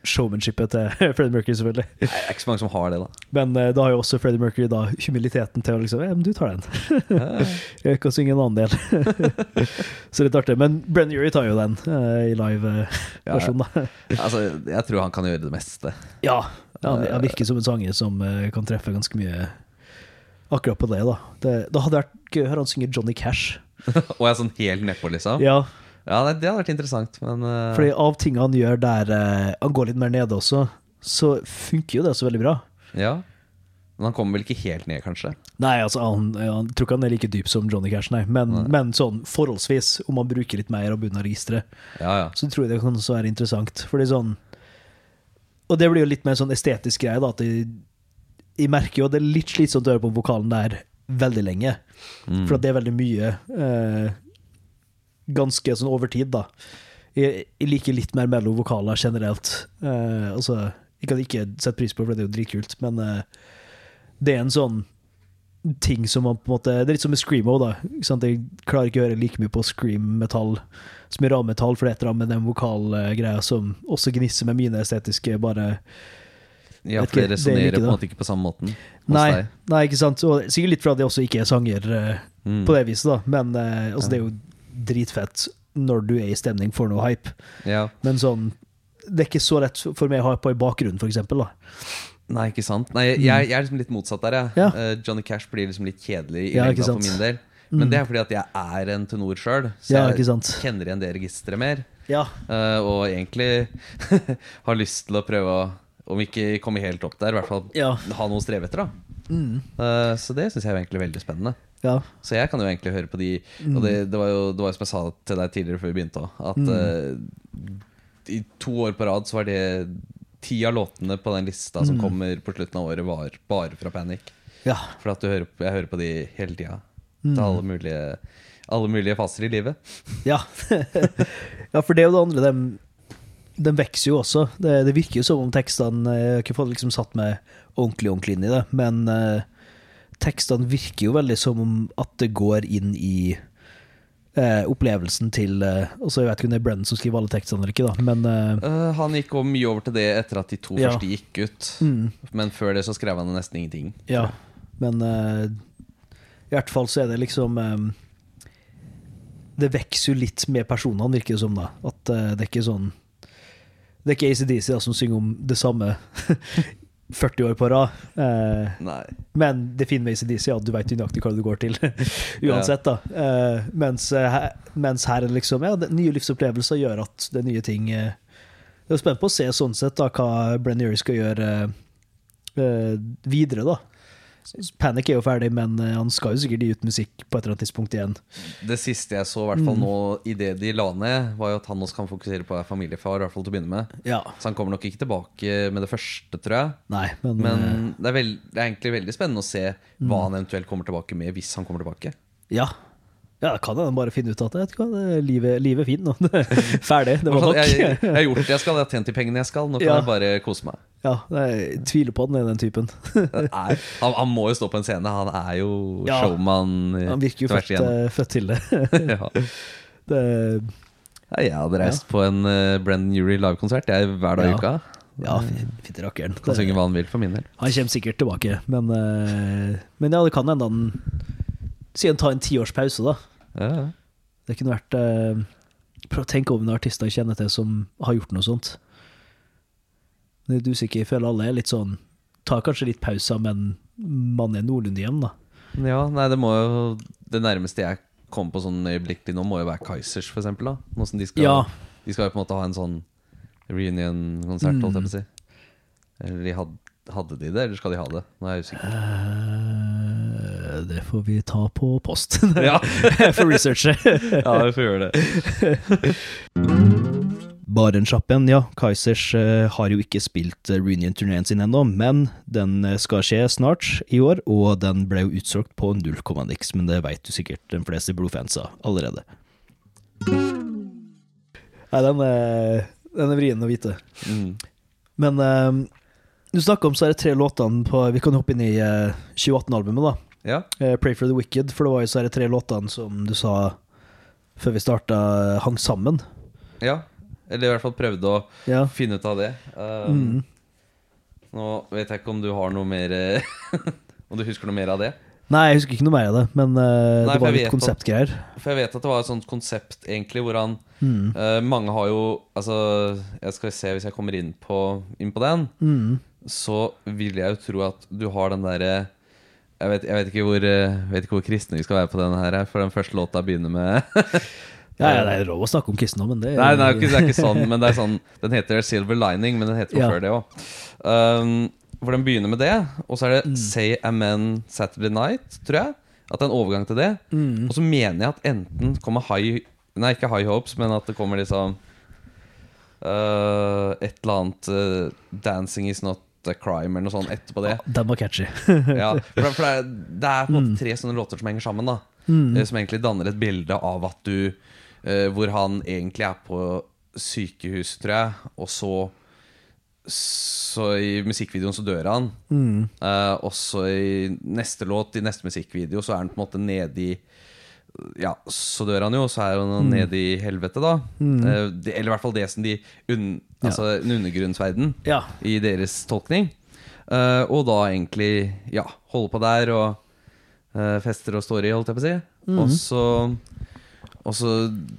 showmanshipet til Freddie Mercury, selvfølgelig. Nei, Det er ikke så mange som har det, da. Men uh, da har jo også Freddie Mercury da humiliteten til å liksom Ja, men du tar den. Ja. Jeg kan synge en annen del. Så litt artig. Men Brenn Urie tar jo den uh, i live versjonen da. Altså, jeg tror han kan gjøre det meste. Ja. ja han, han virker som en sanger som eh, kan treffe ganske mye akkurat på det, da. Det, det hadde vært gøy å høre han synge Johnny Cash. Og jeg er sånn helt nedpå, liksom. Ja, Ja, det, det hadde vært interessant, men uh... fordi av ting han gjør der uh, han går litt mer nede også, så funker jo det også veldig bra. Ja. Men han kommer vel ikke helt ned, kanskje? Nei, altså, han, han tror ikke han er like dyp som Johnny Cash, nei. Men, Nei. men sånn forholdsvis, om han bruker litt mer av bunnen av registeret, Ja, ja. så tror jeg det kan også være interessant. Fordi sånn Og det blir jo litt mer sånn estetisk greie, da. At jeg, jeg merker jo at det er litt slitsomt å høre på vokalen der veldig lenge. Mm. For det er veldig mye eh, ganske sånn over tid, da. Jeg, jeg liker litt mer mellow vokaler generelt. Eh, altså, jeg kan ikke sette pris på, for det er jo dritkult, men eh, det er en sånn ting som man på en måte Det er litt som med Screamo, da. Jeg klarer ikke å høre like mye på scream-metall som i rammetall, for det er et eller annet med den vokalgreia som også gnisser med mine estetiske bare Ja, for det det resonnerer på en måte ikke på samme måten hos Nei, deg. nei, ikke sant. Og sikkert litt fordi jeg også ikke er sanger uh, Mm. på det viset, da. Men uh, altså, det er jo dritfett når du er i stemning for noe hype. Ja. Men sånn Det er ikke så lett for meg å ha på i bakgrunnen, for eksempel, da. Nei, ikke sant. Nei, jeg, jeg er liksom litt motsatt der. Mm. Ja. Uh, Johnny Cash blir liksom litt kjedelig i Ja, lengda for min del. Mm. Men det er fordi at jeg er en tenor sjøl, så Ja, jeg kjenner igjen det registeret mer. Ja. Eh, og egentlig har lyst til å prøve å, om ikke komme helt opp der, i hvert fall Ja. ha noe å streve etter. da Mm. Uh, Så det syns jeg er egentlig veldig spennende. ja. Så jeg kan jo egentlig høre på de Mm. Og det, det, var jo, det var som jeg sa til deg tidligere før vi begynte òg, at Mm. uh, i to år på rad så var det ti av låtene på den lista som Mm. kommer på slutten av året, var bare fra Panic. ja. For at du hører, jeg hører på de hele tida. Mm. Til alle mulige, alle mulige faser i livet. Ja. ja, for det er jo det andre. De, de vokser jo også. Det, det virker jo som om tekstene eh, Jeg har ikke fått liksom satt meg ordentlig ordentlig inn i det, men eh, tekstene virker jo veldig som om at det går inn i eh, opplevelsen til eh, også Jeg vet ikke om det er Brennan som skriver alle tekstene eller ikke, da, men eh, Eh, han gikk også mye over til det etter at de to Ja. første gikk ut. mm, Men før det så skrev han nesten ingenting. Ja. Men eh, i hvert fall så er det liksom eh, Det vokser jo litt med personene, virker det som. da At eh, det er ikke sånn Det er ikke ACDC da, som synger om det samme 40 år på rad. Eh, men det fine med ACDC er at du vet nøyaktig hva du går til. Uansett, da. Eh, mens, eh, mens her er liksom Ja, det, nye livsopplevelser gjør at det er nye ting eh, Jeg er spent på å se sånn sett da hva Brenn Urie skal gjøre eh, videre, da. Panic er jo ferdig, men eh, han skal jo sikkert gi ut musikk på et eller annet tidspunkt igjen. Det siste jeg så, i hvert fall Mm. nå i det de la ned, var jo at han også kan fokusere på familiefar, i hvert fall til å begynne med. Ja. Så han kommer nok ikke tilbake med det første, tror jeg. Nei, men, Men eh, det er, veld, det er egentlig veldig spennende å se Mm. hva han eventuelt kommer tilbake med, hvis han kommer tilbake. ja. Ja, kan hende bare finne ut at vet du hva, det, livet, livet er fint nå. Ferdig. Det var nok. jeg, jeg, har gjort det jeg skal, jeg har tjent de pengene jeg skal. Nå kan Ja. jeg bare kose meg. Ja, jeg tviler på han er den typen. Det er, han, han må jo stå på en scene. Han er jo Ja. showman. eh, Han virker jo født, eh, født til det. ja. det Ja, jeg hadde reist på en uh, Brennan Urie livekonsert hver dag i Ja. uka. Ja, fint rakkeren. Kan synge hva han vil for min del. Han kommer sikkert tilbake, men, uh, men ja, det kan hende han Siden ta en tiårspause, da. Ja. Det kunne vært eh, Prøv å tenke over noen artister jeg kjenner til som har gjort noe sånt. Jeg er usikker. Jeg føler alle er litt sånn Tar kanskje litt pauser, men man er noenlunde hjem, da. Ja, nei, det må jo Det nærmeste jeg kom på sånn øyeblikkelig nå, må jo være Kaizers, for eksempel. Da. Nå som de skal, Ja. de skal jo på en måte ha en sånn reunion-konsert, holdt jeg på å si. Eller de had, hadde de det, eller skal de ha det? Nå er jeg usikker. Eh, det får vi ta på post. Ja, For researchet. ja vi får gjøre det. Barentssjappen, en ja. Kaizers eh, har jo ikke spilt uh, reunion-turneen sin ennå, men den eh, skal skje snart i år, og den ble jo utsolgt på null komma niks, men det veit du sikkert de fleste blodfansa allerede. Nei, den er, den er vrien å vite. Mm. Men um, du snakka om så er det tre låtene på Vi kan hoppe inn i uh, 2018-albumet, da. Ja. Eh, Pray for the Wicked, for det var jo så er tre låtene som du sa før vi starta, hang sammen. ja. Eller i hvert fall prøvde å Ja. finne ut av det. Um, Mm. Nå vet jeg ikke om du har noe mer eh, Om du husker noe mer av det? Nei, jeg husker ikke noe mer av det, men uh, Nei, det var litt konseptgreier. For jeg vet at det var et sånt konsept, egentlig, hvor han Mm. uh, Mange har jo Altså, jeg skal se hvis jeg kommer inn på, inn på den, Mm. så vil jeg jo tro at du har den derre jeg vet, jeg vet ikke hvor eh, vet ikke hvor kristne vi skal være på denne her, for den første låta begynner med Ja, ja, det er lov å snakke om kristendommen. det Nei, det ikke, det er ikke sånn, men det er sånn Den heter Silver Lining, men den heter jo Ja. før det òg. Um, hvor den begynner med det, og så er det Mm. Say Amen Saturday Night, tror jeg. At det er en overgang til det. Mm. Og så mener jeg at enten kommer High Nei, ikke High Hopes, men at det kommer liksom uh, Et eller annet uh, Dancing Is Not Crime, eller noe sånt etterpå det. Den var catchy. Ja, for, for det, er, det er på en måte tre sånne låter som henger sammen, da. Mm. Eh, Som egentlig danner et bilde av at du uh, Hvor han egentlig er på sykehus, tror jeg, og så Så i musikkvideoen så dør han. Mm. Uh, og så i neste låt, i neste musikkvideo, så er han på en måte nede i Ja, så dør han jo, og så er han nede i helvete, da. Eh, De, eller i hvert fall det som de un, Altså en undergrunnsverden Ja. i deres tolkning. Uh, og da egentlig ja, holder på der og uh, fester og står i, holdt jeg på å si. Og så og så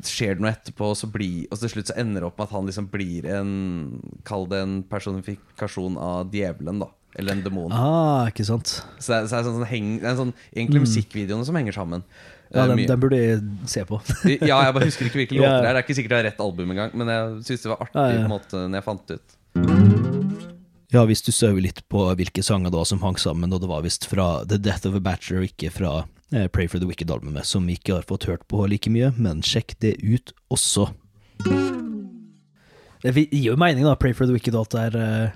skjer det noe etterpå, og så blir, og til slutt så ender det opp med at han liksom blir en Kall det en personifikasjon av djevelen, da. Eller en demon. Ah, ikke sant. Så det er, så er sånn, sånn heng, det er sånn, egentlig musikkvideoene som henger sammen. Ja, Eh, den, den burde jeg se på. ja, jeg bare husker ikke hvilke låter det er. Det er ikke sikkert jeg har rett album engang, men jeg syns det var artig Ja, ja. på en måte når jeg fant det ut. Ja, hvis du søver litt på hvilke sanger da som hang sammen, og det var visst fra The Death of a Bachelor, ikke fra eh, Pray for the Wicked-albumet, som vi ikke har fått hørt på like mye, men sjekk det ut også. Det gir jo mening, da, Pray for the Wicked og alt det der. eh,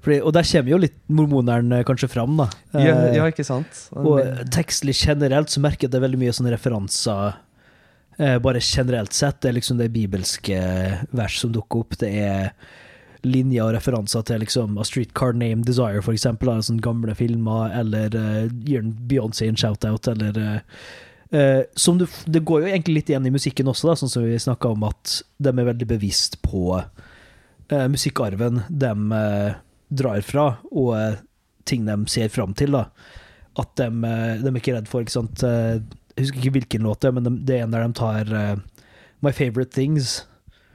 Fordi, og der kommer jo litt mormoneren kanskje fram, da. Ja, Eh, ja, ikke sant? Og tekstlig generelt så merker jeg det veldig mye sånne referanser eh, Bare generelt sett. Det er liksom det bibelske vers som dukker opp. Det er linjer og referanser til liksom A Streetcar Named Desire, for eksempel. Av sånne gamle filmer, eller uh, gir Beyoncé en shout-out, eller eh, som du, Det går jo egentlig litt igjen i musikken også, da, sånn som vi snakka om, at de er veldig bevisst på uh, musikkarven de eh, drar fra, og eh, ting de ser fram til. da at de, eh, de er ikke redd for ikke sant? eh, Jeg husker ikke hvilken låt det er, men de, det er en der de tar uh, My Favorite Things,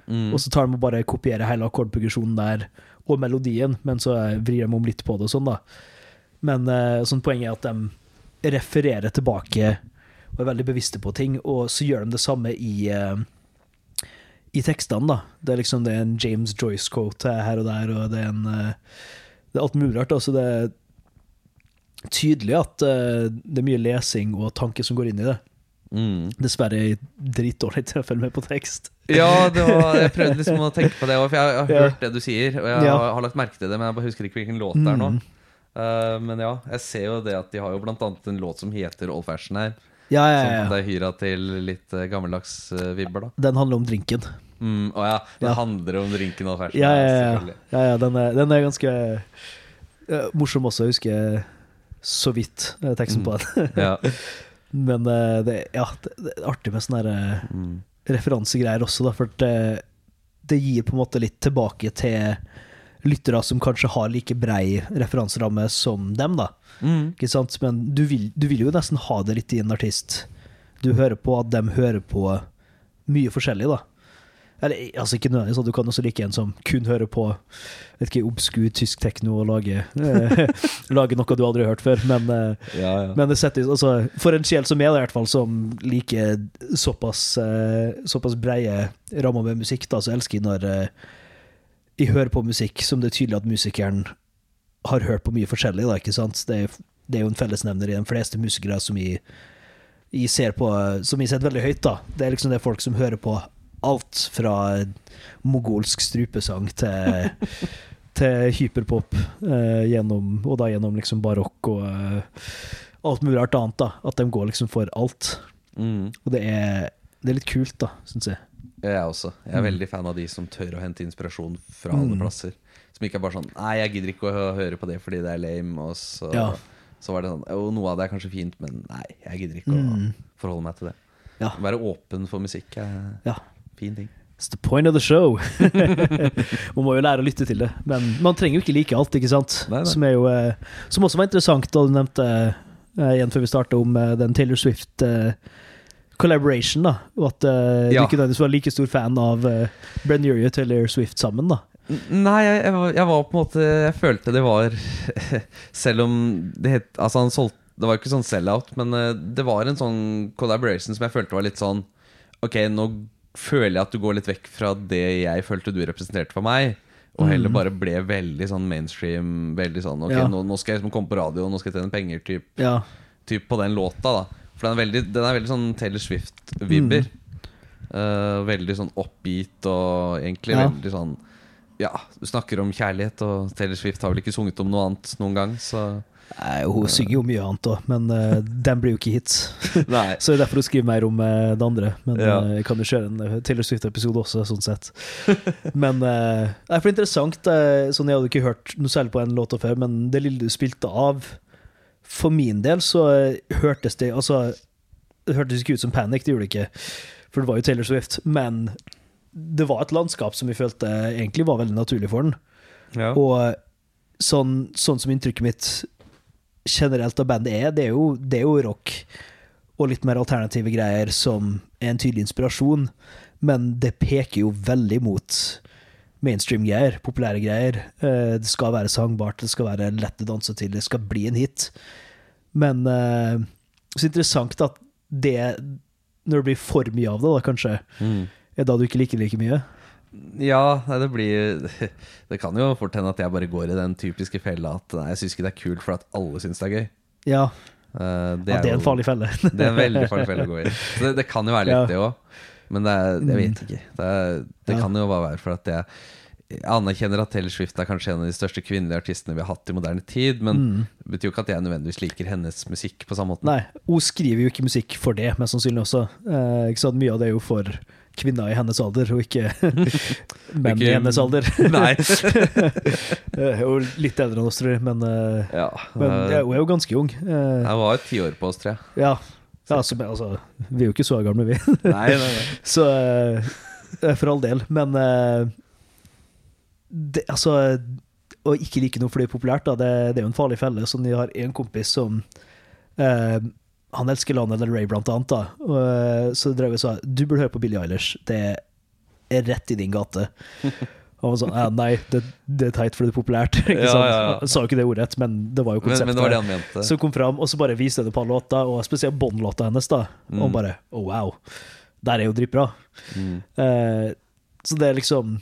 Mm. og så tar de og bare kopierer hele akkordprogresjonen der, og melodien, men så vrir de om litt på det og sånn, da. Men uh, sånn poenget er at de refererer tilbake og er veldig bevisste på ting, og så gjør de det samme i eh, i tekstene, da. Det er liksom det er en James Joyce-quote her og der, og det er en eh, Det er alt mulig rart. Altså det er tydelig at eh, det er mye lesing og tanke som går inn i det. Mm. Dessverre er dritdårlig til å følge med på tekst. Ja, det var, jeg prøvde liksom å tenke på det òg, for jeg har Ja. hørt det du sier. Og jeg Ja. har, har lagt merke til det, men jeg bare husker ikke hvilken låt det er nå. Mm. Uh, men ja, jeg ser jo det at de har jo blant annet en låt som heter Old Fashion her. Ja, ja, Som ja, det ja. er hyra til litt uh, gammeldags eh, vibber, da. Den handler om drinken. Mm, å ja, det Ja. handler om drinken og Fashion. Ja, ja, ja. ja, den, er, den er ganske uh, morsom også. Jeg husker så vidt eh, teksten på den. Ja. Men uh, det, ja, det, det er artig med sånne eh, Mm. referansegreier også, da, for det, det gir på en måte litt tilbake til lyttere som kanskje har like brei referanseramme som dem, da. Mm. Ikke sant? Men du vil, du vil jo nesten ha det litt i en artist. Du hører på at de hører på mye forskjellig, da. Eller altså ikke nødvendigvis, du kan også like en som kun hører på vet ikke, obskur tysk tekno og lage, lage noe du aldri har hørt før. Men, eh, Ja, ja. men det settes, altså, for en sjel som meg, i hvert fall, som liker såpass, eh, såpass breie rammer med musikk, da, så elsker jeg når eh, jeg hører på musikk som det er tydelig at musikeren har hørt på mye forskjellig. Da, ikke sant? Det, er, det er jo en fellesnevner i de fleste musikere som jeg, jeg ser på Som jeg setter veldig høyt. da Det er liksom det folk som hører på alt fra mogolsk strupesang til, til hyperpop, eh, gjennom, og da gjennom liksom barokk og eh, alt mulig rart annet. da At de går liksom for alt. Mm. Og det er, det er litt kult, da, syns jeg. Jeg er også. Jeg er Mm. veldig fan av de som tør å hente inspirasjon fra alle Mm. plasser. Som ikke er bare sånn Nei, jeg gidder ikke å høre på det fordi det er lame. Og så, Ja. så var det sånn Jo, noe av det er kanskje fint, men nei, jeg gidder ikke Mm. å forholde meg til det. Ja. Være åpen for musikk er Ja. fin ting. It's the point of the show. man må jo lære å lytte til det. Men man trenger jo ikke like alt, ikke sant? Nei, nei. Som, er jo, eh, som også var interessant da du nevnte eh, igjen før vi starta om eh, den Taylor Swift collaboration. da Og at uh, Ja. du ikke nødvendigvis var like stor fan av uh, Brenn Urie og Taylor Swift sammen. da Nei, jeg, jeg, var, jeg var på en måte Jeg følte det var Selv om det het Altså han solgte Det var ikke sånn sell-out, men uh, det var en sånn collaboration som jeg følte var litt sånn Ok, nå føler jeg at du går litt vekk fra det jeg følte du representerte for meg. Og heller bare ble veldig sånn mainstream. Veldig sånn Ok, Ja. nå, nå skal jeg liksom komme på radio, nå skal jeg tjene penger. Typ, Ja, typ på den låta, da. For den er veldig, den er veldig sånn Taylor Swift-vibber. Eh, veldig sånn oppgitt og egentlig Ja. veldig sånn Ja, du snakker om kjærlighet, og Taylor Swift har vel ikke sunget om noe annet noen gang, så Nei, Hun synger jo mye annet òg, men uh, den blir jo ikke hit. Nei. Så det er derfor hun skriver mer om uh, det andre. Men Ja. uh, jeg kan jo kjøre en eh, Taylor Swift-episode også, sånn sett. men uh, det er for interessant. eh, sånn Jeg hadde ikke hørt noe særlig på en låt før, men det lille du spilte av For min del så eh, hørtes det Altså, det hørtes ikke ut som Panic, det gjorde det ikke. For det var jo Taylor Swift. Men det var et landskap som vi følte egentlig var veldig naturlig for den. Ja. Og sånn, sånn som inntrykket mitt generelt av bandet er, det er, jo, det er jo rock og litt mer alternative greier som er en tydelig inspirasjon, men det peker jo veldig mot mainstream-greier, populære greier. Eh, Det skal være sangbart, det skal være lett å danse til, det skal bli en hit. Men eh, så interessant at det, når det blir for mye av det, da kanskje, Mm. er da du ikke liker like mye. Ja, det blir Det kan jo fort hende at jeg bare går i den typiske fella at nei, jeg syns ikke det er kult for at alle syns det er gøy. Ja, det det, ja, det er en farlig felle. Det er en veldig farlig felle å gå i. Så det, det kan jo være litt Ja. det òg. Men det er, jeg vet ikke. Det, er, det Ja. kan jo bare være for at jeg jeg anerkjenner at Taylor Swift er kanskje en av de største kvinnelige artistene vi har hatt i moderne tid, men det betyr jo ikke at jeg nødvendigvis liker hennes musikk på samme måte. Nei, hun skriver jo ikke musikk for det, mest sannsynlig også. Eh, ikke sant? Mye av det er jo for kvinner i hennes alder, og ikke menn i hennes alder. Nei. Eh, Hun er litt eldre enn oss, tror jeg, men, eh, Ja, men ja, hun er jo ganske ung. Eh, var var ti år på oss, tror jeg. ja. Ja, altså, altså, vi er jo ikke så gamle, vi. Nei, nei, nei. Så eh, for all del. Men eh, det, altså Å ikke like noe fordi det er populært, da, det, det er jo en farlig felle. Så jeg har en kompis som eh, Han elsker Lana Del Rey, blant annet. Da. Og, eh, så drev jeg og sa du burde høre på Billie Eilish. Det er rett i din gate. Og sånn «Ja, Nei, det, det er teit fordi det er populært. Ikke sant? ja, ja. Han sa jo ikke det ordrett, men det var jo konseptet. men det var det han mente. som kom fram, og så bare viste jeg det på alle låter, og spesielt Bond-låta hennes. da Og Mm. bare oh, wow, der er jo dritbra. Mm. Eh, så det er liksom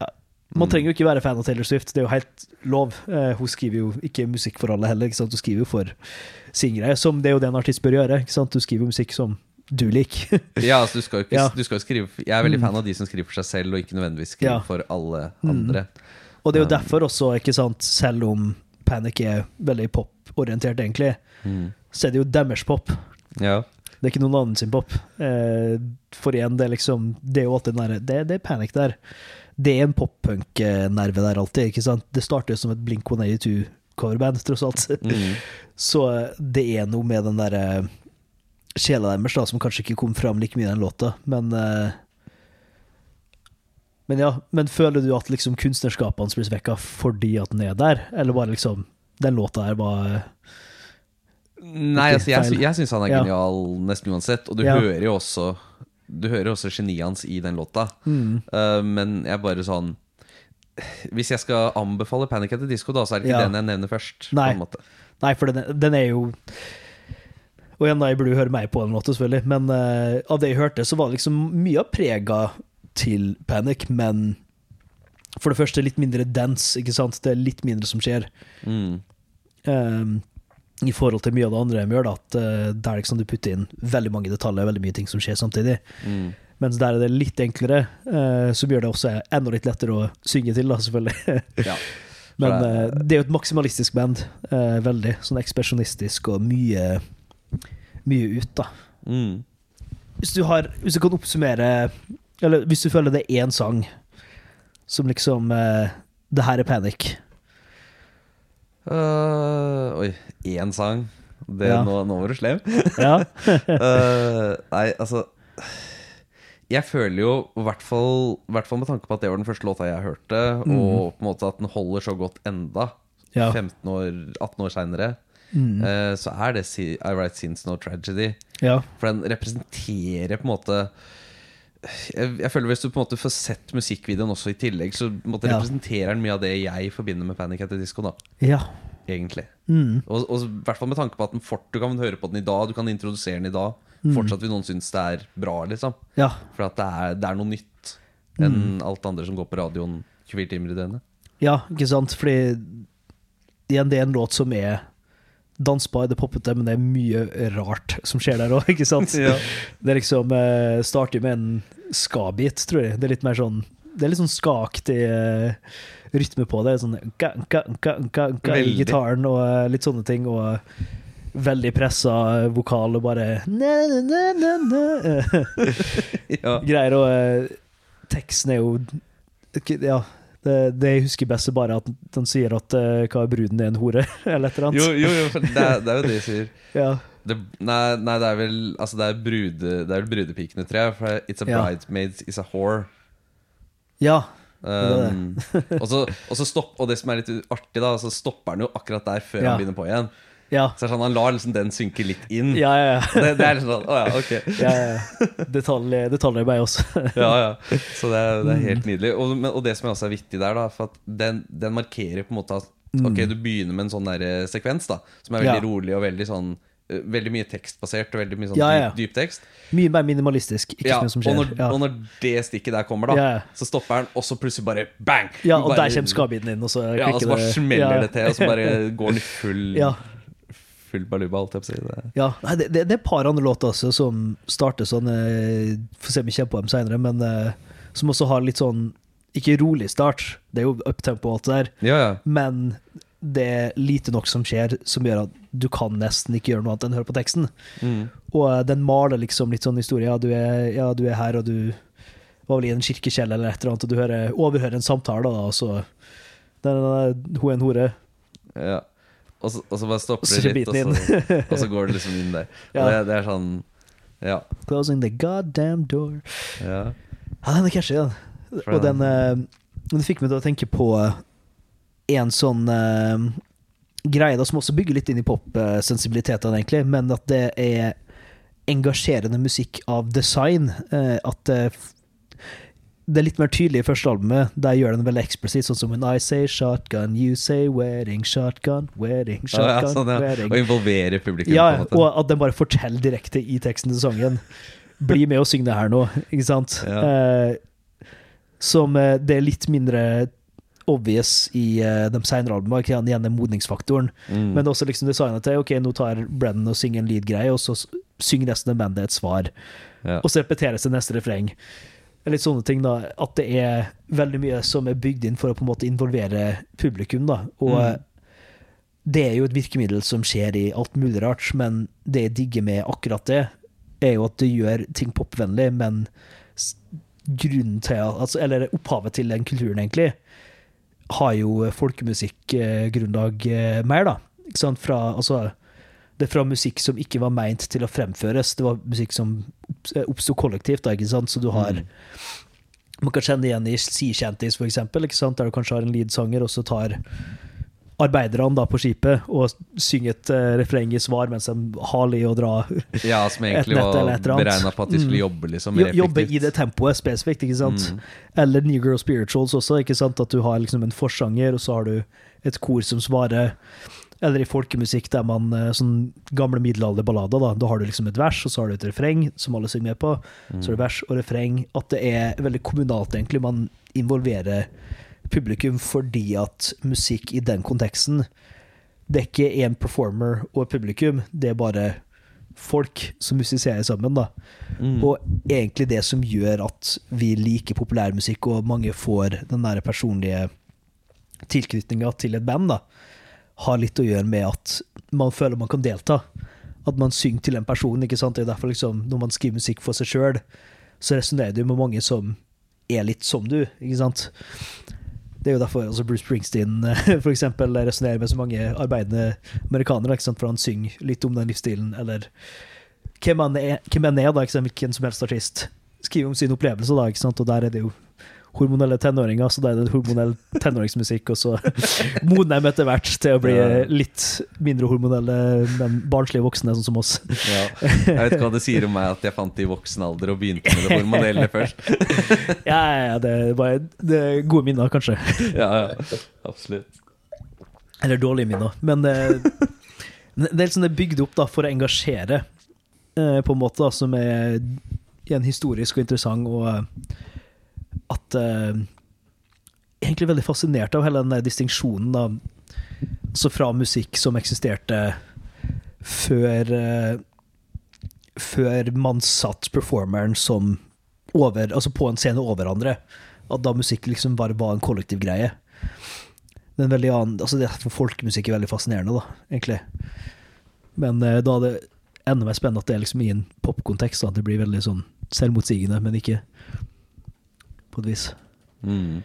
ja, Man Mm. trenger jo ikke være fan av Taylor Swift, det er jo helt lov. Eh, hun skriver jo ikke musikk for alle heller, ikke sant? hun skriver jo for sin greie, som det er jo det en artist bør gjøre. Ikke sant? Du skriver musikk som du liker. Ja, altså du skal jo Ja. skrive Jeg er veldig Mm. fan av de som skriver for seg selv, og ikke nødvendigvis skriver Ja. for alle Mm. andre. og det er jo Um. derfor også, ikke sant, selv om Panic er veldig poporientert, egentlig, Mm. så er det jo deres pop. Ja. Det er ikke noen annen sin pop. Eh, for igjen, det er liksom Det er jo alltid den det, det er panic der. Det er en pop-punk-nerve der alltid, ikke sant? Det starter som et Blink 182-coverband, tross alt. Mm. Så det er noe med den derre sjela deres da, som kanskje ikke kom fram like mye i den låta, men eh, Men ja, men føler du at liksom kunstnerskapet hans blir svekka fordi at den er der, eller bare liksom Den låta her var Nei, altså jeg, jeg syns han er Ja. genial nesten uansett. Og du Ja. hører jo også Du hører også geniet hans i den låta. Mm. uh, men jeg bare sånn Hvis jeg skal anbefale Panic at the Disco, da, så er det ikke Ja. den jeg nevner først. Nei. Nei, for den, den er jo Og igjen, da, jeg burde jo høre mer på en måte, selvfølgelig, men uh, av det jeg hørte, så var det liksom mye av prega til Panic, men for det første litt mindre dance, ikke sant? Det er litt mindre som skjer. Mm. Um, I forhold til mye av det andre de gjør, da, at det der liksom du putter inn veldig mange detaljer, veldig mye ting som skjer samtidig. Mm. Mens der er det litt enklere, uh, som gjør det også enda litt lettere å synge til, da, selvfølgelig. Ja. Men eh, det- er jo et maksimalistisk band. veldig. Sånn ekspresjonistisk og mye Mye ut, da. Mm. Hvis du, har, hvis du kan oppsummere Eller hvis du føler det er én sang som liksom uh, Det her er Panic. Uh, oi, én sang. Det, Ja. nå, nå var du slem. Ja. uh, nei, altså Jeg føler jo, i hvert fall, med tanke på at det var den første låta jeg hørte, og på en måte at den holder så godt enda. Ja. 15 år, 18 år seinere, Mm. så er det Si- I Write Since No Tragedy. ja. For den representerer på en måte jeg, jeg føler Hvis du på en måte får sett musikkvideoen også i tillegg, så måte Ja. representerer den mye av det jeg forbinder med Panic at the Disco. da Ja. Egentlig Mm. og, og hvert fall med tanke på at den fort, du kan høre på den i dag, du kan introdusere den i dag. Mm. Fortsatt vil noen synes det er bra, liksom. ja. For at det er, det er noe nytt Mm. enn alt andre som går på radioen 24 timer i døgnet. Ja, ikke sant? Fordi igjen, det er en låt som er dansbar, det poppete, men det er mye rart som skjer der òg, ikke sant? Ja. Det liksom eh, starter med en ska-bit, tror jeg. Det er litt mer sånn Det er litt sånn skaktig uh, rytme på det. Sånn ga, ga, ga, i gitaren og uh, litt sånne ting. Og veldig pressa vokal og bare na, na, na, na, ja. Greier og eh, Teksten er jo Ja. Det, det jeg husker best, er bare at den sier at eh, hva er bruden er en hore, eller et eller annet. Jo, jo, jo, det er, det er jo det de sier. Ja. Det, nei, nei, det er vel Altså, det er, brude, det er vel brudepikene, tror jeg. For It's a Ja. bridesmaid is a whore. ja. Um, og, så, og, så stopp, og det som er litt artig, da, så stopper han jo akkurat der før Ja. han begynner på igjen. Ja. Så sånn, Han lar liksom den synke litt inn. Ja, ja, ja. Det, det er liksom sånn, å ja, ok ja, ja. Detalj, detaljer meg også. ja, ja. Så det er, det er helt nydelig. Og, men, og det som også er viktig der, da For at den, den markerer på en måte at Ok, du begynner med en sånn der eh, sekvens da som er veldig Ja. rolig og veldig sånn eh, Veldig mye tekstbasert og veldig mye sånn Ja, ja. dyp, dyp tekst. Mye mer minimalistisk. Ikke Ja, som skjer. og, når, ja. og når det stikket der kommer, da så stopper den, og så plutselig bare bang! ja, og Bare- der kommer skabiten inn, og så Ja, og så bare smeller det til, og så bare går den i full Ja. Full baluba, alt jeg på å si. Det. Ja, nei, det, det, det er et par andre låter også som starter sånn eh, Får se om vi kommer på dem senere, men uh, som også har litt sånn Ikke rolig start, det er jo uptempo og alt det der, Ja, ja. men det er lite nok som skjer som gjør at du kan nesten ikke gjøre noe annet enn å høre på teksten. Mm. Og eh, den maler liksom litt sånn historie. Ja, du er, ja, du er her, og du var vel i en kirkekjeller eller et eller annet, og du hører, overhører en samtale, da, og så Hun er en hore. ja. Og, så, og så bare stopper det litt, og så, og så går det liksom inn der. Ja. det, det er sånn Ja. Closing the goddamn door. ja. Ja, den er catchy, den. Og den, eh, den fikk meg til å tenke på eh, en sånn uh, greie da, som også bygger litt inn i pop-sensibilitetene, egentlig, men at det er engasjerende musikk av design. Uh, at det, det er litt mer tydelig i første albumet. Der gjør den veldig eksplisitt, sånn som When I say shotgun, you say wedding shotgun, wedding Ja, ja, sånn, ja. wedding. Og involvere publikum. Ja, og at den bare forteller direkte i teksten til sangen. Bli med og syng det her nå, ikke sant? Ja. Eh, som eh, det er litt mindre obvious i uh, de senere albumene. Ikke? Igjen den modningsfaktoren. Mm. Men også liksom designet til ok, nå tar Brennan og synger en lead-greie, og så synger resten av bandet et svar. ja. Og så repeteres det neste refreng. Litt sånne ting da, At det er veldig mye som er bygd inn for å på en måte involvere publikum. da, og Mm. det er jo et virkemiddel som skjer i alt mulig rart, men det jeg digger med akkurat det, er jo at det gjør ting popvennlig, men grunnen til altså, Eller opphavet til den kulturen, egentlig, har jo folkemusikkgrunnlag eh, mer, da. Ikke sant? Fra, altså, det er fra musikk som ikke var meint til å fremføres. Det var musikk som oppsto kollektivt, da, ikke sant? så du har Mm. Man kan kjenne igjen i Sea Shanties, sant? der du kanskje har en leadsanger, og så tar arbeiderne da på skipet og synger et uh, refreng i svar mens de haler i å dra Ja, som egentlig var beregna på at de skulle Mm. jobbe liksom jo- jobbe i det tempoet spesifikt, ikke sant? Mm. Eller New Girl Spirituals også, ikke sant? At du har liksom en forsanger, og så har du et kor som svarer. Eller i folkemusikk der man eh, sånn gamle middelalderballader, da. Da har du liksom et vers, og så har du et refreng som alle synger med på. Så er det vers og refreng. At det er veldig kommunalt, egentlig. Man involverer publikum fordi at musikk i den konteksten Det er ikke én performer og et publikum, det er bare folk som musiserer sammen, da. Mm. Og egentlig det som gjør at vi liker populærmusikk, og mange får den der personlige tilknytninga til et band, da, har litt å gjøre med at man føler man kan delta. At man synger til en person. ikke sant? Det er derfor liksom, Når man skriver musikk for seg sjøl, så resonnerer du med mange som er litt som du. ikke sant? Det er jo derfor altså Bruce Springsteen for eksempel, resonnerer med så mange arbeidende amerikanere, ikke sant? for han synger litt om den livsstilen, eller hvem han er, hvem han er da, ikke sant? hvilken som helst artist. Skriver om sin opplevelse, da, ikke sant? og der er det jo hormonelle tenåringer, så da er det hormonell tenåringsmusikk, og så modner de etter hvert til å bli litt mindre hormonelle, men barnslige voksne, sånn som oss. Ja. Jeg vet hva det sier om meg at jeg fant det i voksen alder og begynte med det hormonelle først. Ja, ja, ja, det er bare det er gode minner, kanskje. Ja, ja, absolutt. Eller dårlige minner. Men eh, det er liksom det er bygd opp da, for å engasjere, eh, på en måte, da, som er igjen historisk og interessant, og eh, at uh, Egentlig veldig fascinert av hele den distinksjonen, da. Altså fra musikk som eksisterte før uh, Før man satt performeren som over, altså på en scene over andre. At da musikk liksom bare var en kollektiv greie. Er veldig annen, altså det for folkemusikk er veldig fascinerende, da, egentlig. Men uh, da er det enda mer spennende at det er liksom i en popkontekst. At det blir veldig sånn selvmotsigende, men ikke på et vis. Mm.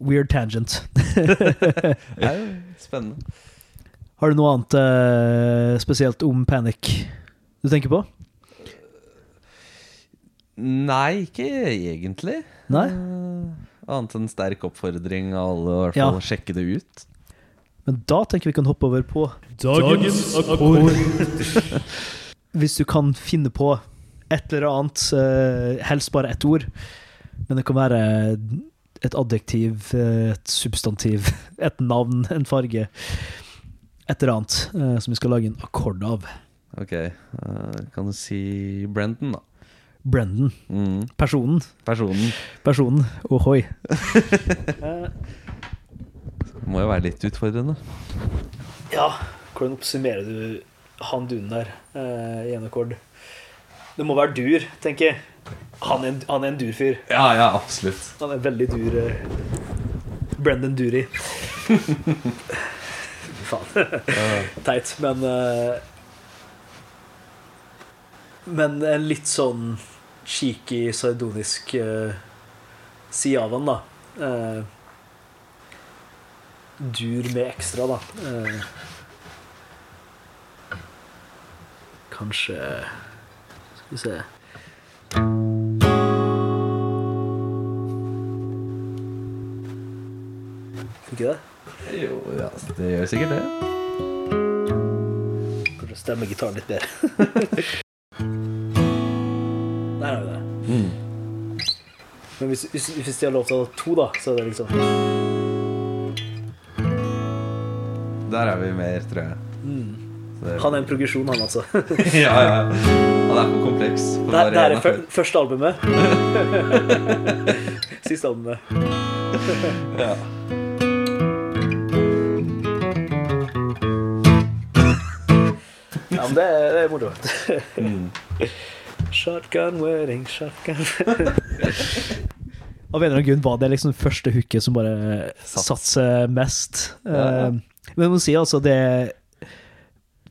Weird tangent. Det er jo spennende. Har du noe annet eh, spesielt om Panic du tenker på? Nei, ikke egentlig. Nei? Uh, annet enn sterk oppfordring av alle å Ja. sjekke det ut. Men da tenker vi kan hoppe over på Dagens akkord. Hvis du kan finne på et eller annet, uh, helst bare ett ord, men det kan være et adjektiv, eh, et substantiv, et navn, en farge, et eller annet eh, som vi skal lage en akkord av. Ok, eh, kan du si Brendan, da? Brendan. Mm. Personen. Personen. Personen. Ohoi. Må jo være litt utfordrende. Ja, hvordan oppsummerer du han dunen der eh, i en akkord? Det må være dur, tenker jeg. Han er en, han er en dur fyr. Ja, ja, absolutt. Han er veldig dur. Uh, Brendan Dury. Faen. Teit, men uh, Men en litt sånn cheeky, sardonisk uh, side av han, da. Uh, dur med ekstra, da. Uh, kanskje Skal vi se Funker det? Jo, ja, det gjør sikkert det. Kanskje stemme gitaren litt bedre. Der har vi det. Mm. Men hvis, hvis, hvis de har lov til å ha to, da, så er det liksom Der er vi mer, tror jeg. mm. Det- Han er en progresjon, han altså. ja, ja. Han er for kompleks. For Det, det er det første albumet. Siste albumet. Ja. Ja, men det er, det er moro. Mm. Shotgun wedding, shotgun Av en eller annen grunn var det liksom første hooket som bare satser mest. Ja, ja. Eh, Men jeg må si altså det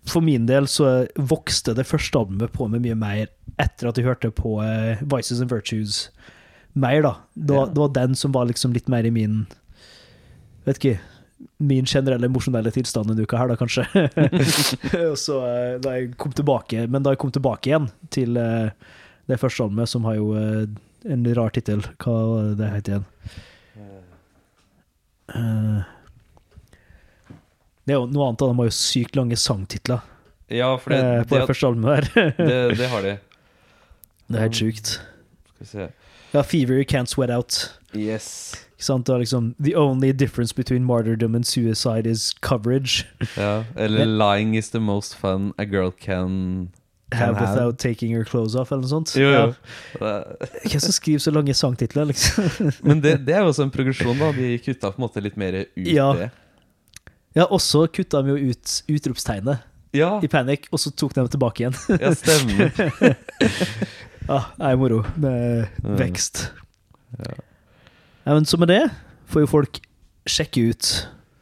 For min del så vokste det første albumet på meg mye mer etter at jeg hørte på uh, Vices and Virtues mer, da. Det var, Ja. det var den som var liksom litt mer i min Vet ikke Min generelle emosjonelle tilstand denne uka her, da, kanskje. Og så uh, da jeg kom tilbake Men da jeg kom tilbake igjen til uh, det første albumet, som har jo en rar tittel Hva det det het igjen? Eh, Det er jo noe annet, de har jo sykt lange sangtitler Ja, for det, eh, på det det, første albumet der. det, det har de. det er helt sjukt. Skal vi se. Ja, Fever You Can't Sweat Out. Yes. Ikke sant? Er liksom The only difference between martyrdom and suicide is coverage. Ja. Eller 'Lying is the most fun a girl can Have without taking her clothes off, eller noe sånt. Jo, jo. Ja. Hvem som skriver så lange sangtitler, liksom? Men det, det er jo også en progresjon, da. De kutta på en måte litt mer ut Ja. det. Ja, og så kutta de jo ut utropstegnet Ja, i Panic, og så tok de det tilbake igjen. ja, stemmer. Ja, det er moro med vekst. Ja. Ja, men så med det får jo folk sjekke ut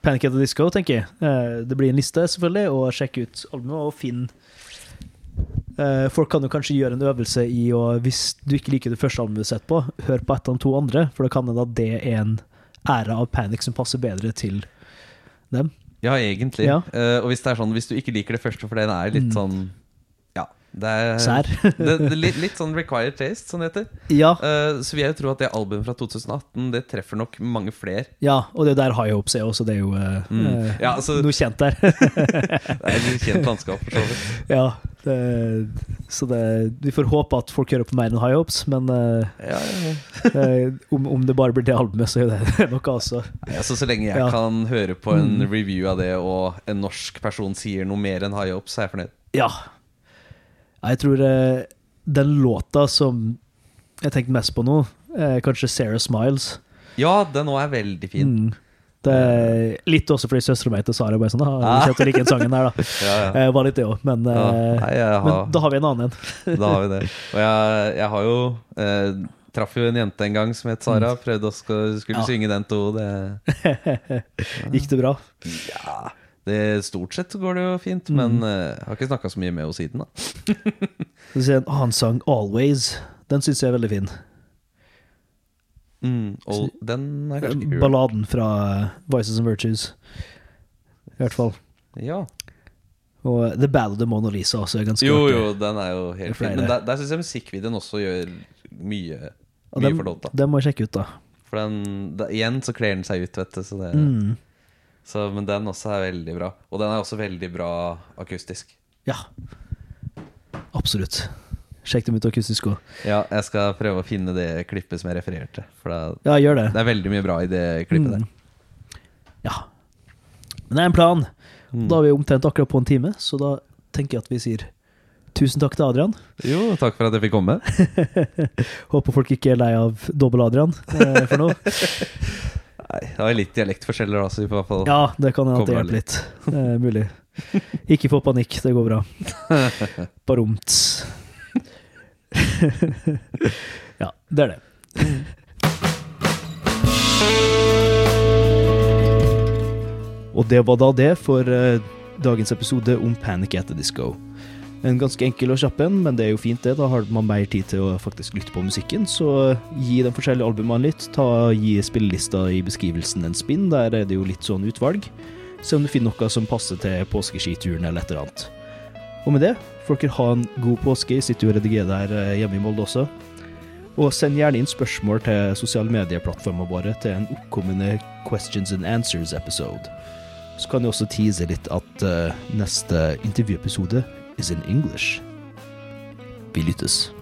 Panic at the Disco, tenker jeg. Eh, Det blir en liste, selvfølgelig, og sjekke ut albumet og finne Eh, Folk kan jo kanskje gjøre en øvelse i å, hvis du ikke liker det første albumet du har sett på, hør på et av de to andre, for da kan hende at det er en æra av Panic som passer bedre til dem. Ja, egentlig. Ja. Uh, og hvis det er sånn Hvis du ikke liker det første, for den er litt Mm. sånn det er Sær. det, det litt, litt sånn required taste, sånn heter. Ja, Uh, så vil jeg jo tro at det albumet fra 2018 Det treffer nok mange flere. ja, og det er der High Hopes er også, det er jo uh, Mm. eh, Ja, altså- noe kjent der. Det er et kjent landskap, for så vidt. ja, det, så det, vi får håpe at folk hører på mer enn High Hopes, men eh, Ja, om, om det bare blir det albumet, så er det noe altså. Nei, altså, så lenge jeg kan høre på en Mm. review av det, og en norsk person sier noe mer enn high Hopes, så er jeg fornøyd. Ja. Jeg tror eh, den låta som jeg tenkte mest på nå, er kanskje Sarah Smiles. Ja, den òg er veldig fin. Mm. Det litt også fordi søstera mi til Sara bare sånn ah, kjente like den sangen der, da. Ja, ja. Eh, var litt det òg, men, Ja, eh, nei, har, men da har vi en annen en. da har vi det. Og jeg, jeg har jo eh, Traff jo en jente en gang som het Sara. Prøvde å skulle Mm. Synge den to. Det, Gikk det bra? ja, det Stort sett går det jo fint, Mm. men eh, jeg har ikke snakka så mye med henne siden. da Så sier en annen sang, 'Always'. Den syns jeg er veldig fin. mm, Og den er kanskje ikke kul. Balladen fra eh, Vices and Virtues. I hvert fall. Ja. Og The Ballad of Mona Lisa også er ganske Jo, jo, den er jo helt fin. Men der, der syns jeg musikkvideoen også gjør mye, mye den, for låta. den må jeg sjekke ut, da. For den, da, igjen så kler den seg ut, vet du. Så det, Mm. Så, men den også er veldig bra. Og den er også veldig bra akustisk. Ja. Absolutt. Sjekk dem ut akustisk òg. Ja, jeg skal prøve å finne det klippet som jeg refererte. For det, Ja, gjør det. det er veldig mye bra i det klippet Mm. Ja. Men det er en plan. Mm. Da er vi omtrent akkurat på en time, så da tenker jeg at vi sier tusen takk til Adrian. Jo, takk for at jeg fikk komme. Håper folk ikke er lei av Dobbel-Adrian eh, for nå. Nei, Det var litt dialektforskjeller, da, så vi får i hvert fall Ja, det kan hende at det hjelper litt. Det er mulig. Ikke få panikk, det går bra. Barumts. ja, det er det. Og det var da det for eh, dagens episode om Panic at the Disco. En ganske enkel og kjapp en, men det er jo fint det. Da har man mer tid til å faktisk lytte på musikken. Så gi de forskjellige albumene litt. Ta, gi spillelista i beskrivelsen en spinn. Der er det jo litt sånn utvalg. Se om du finner noe som passer til påskeskituren eller et eller annet. Og med det får dere ha en god påske. Jeg sitter jo og redigerer her eh, hjemme i Molde også. Og send gjerne inn spørsmål til sosiale medieplattformer våre til en oppkommende Questions and Answers-episode. Så kan jeg også tease litt at uh, neste intervjuepisode is in English. Vi lyttes.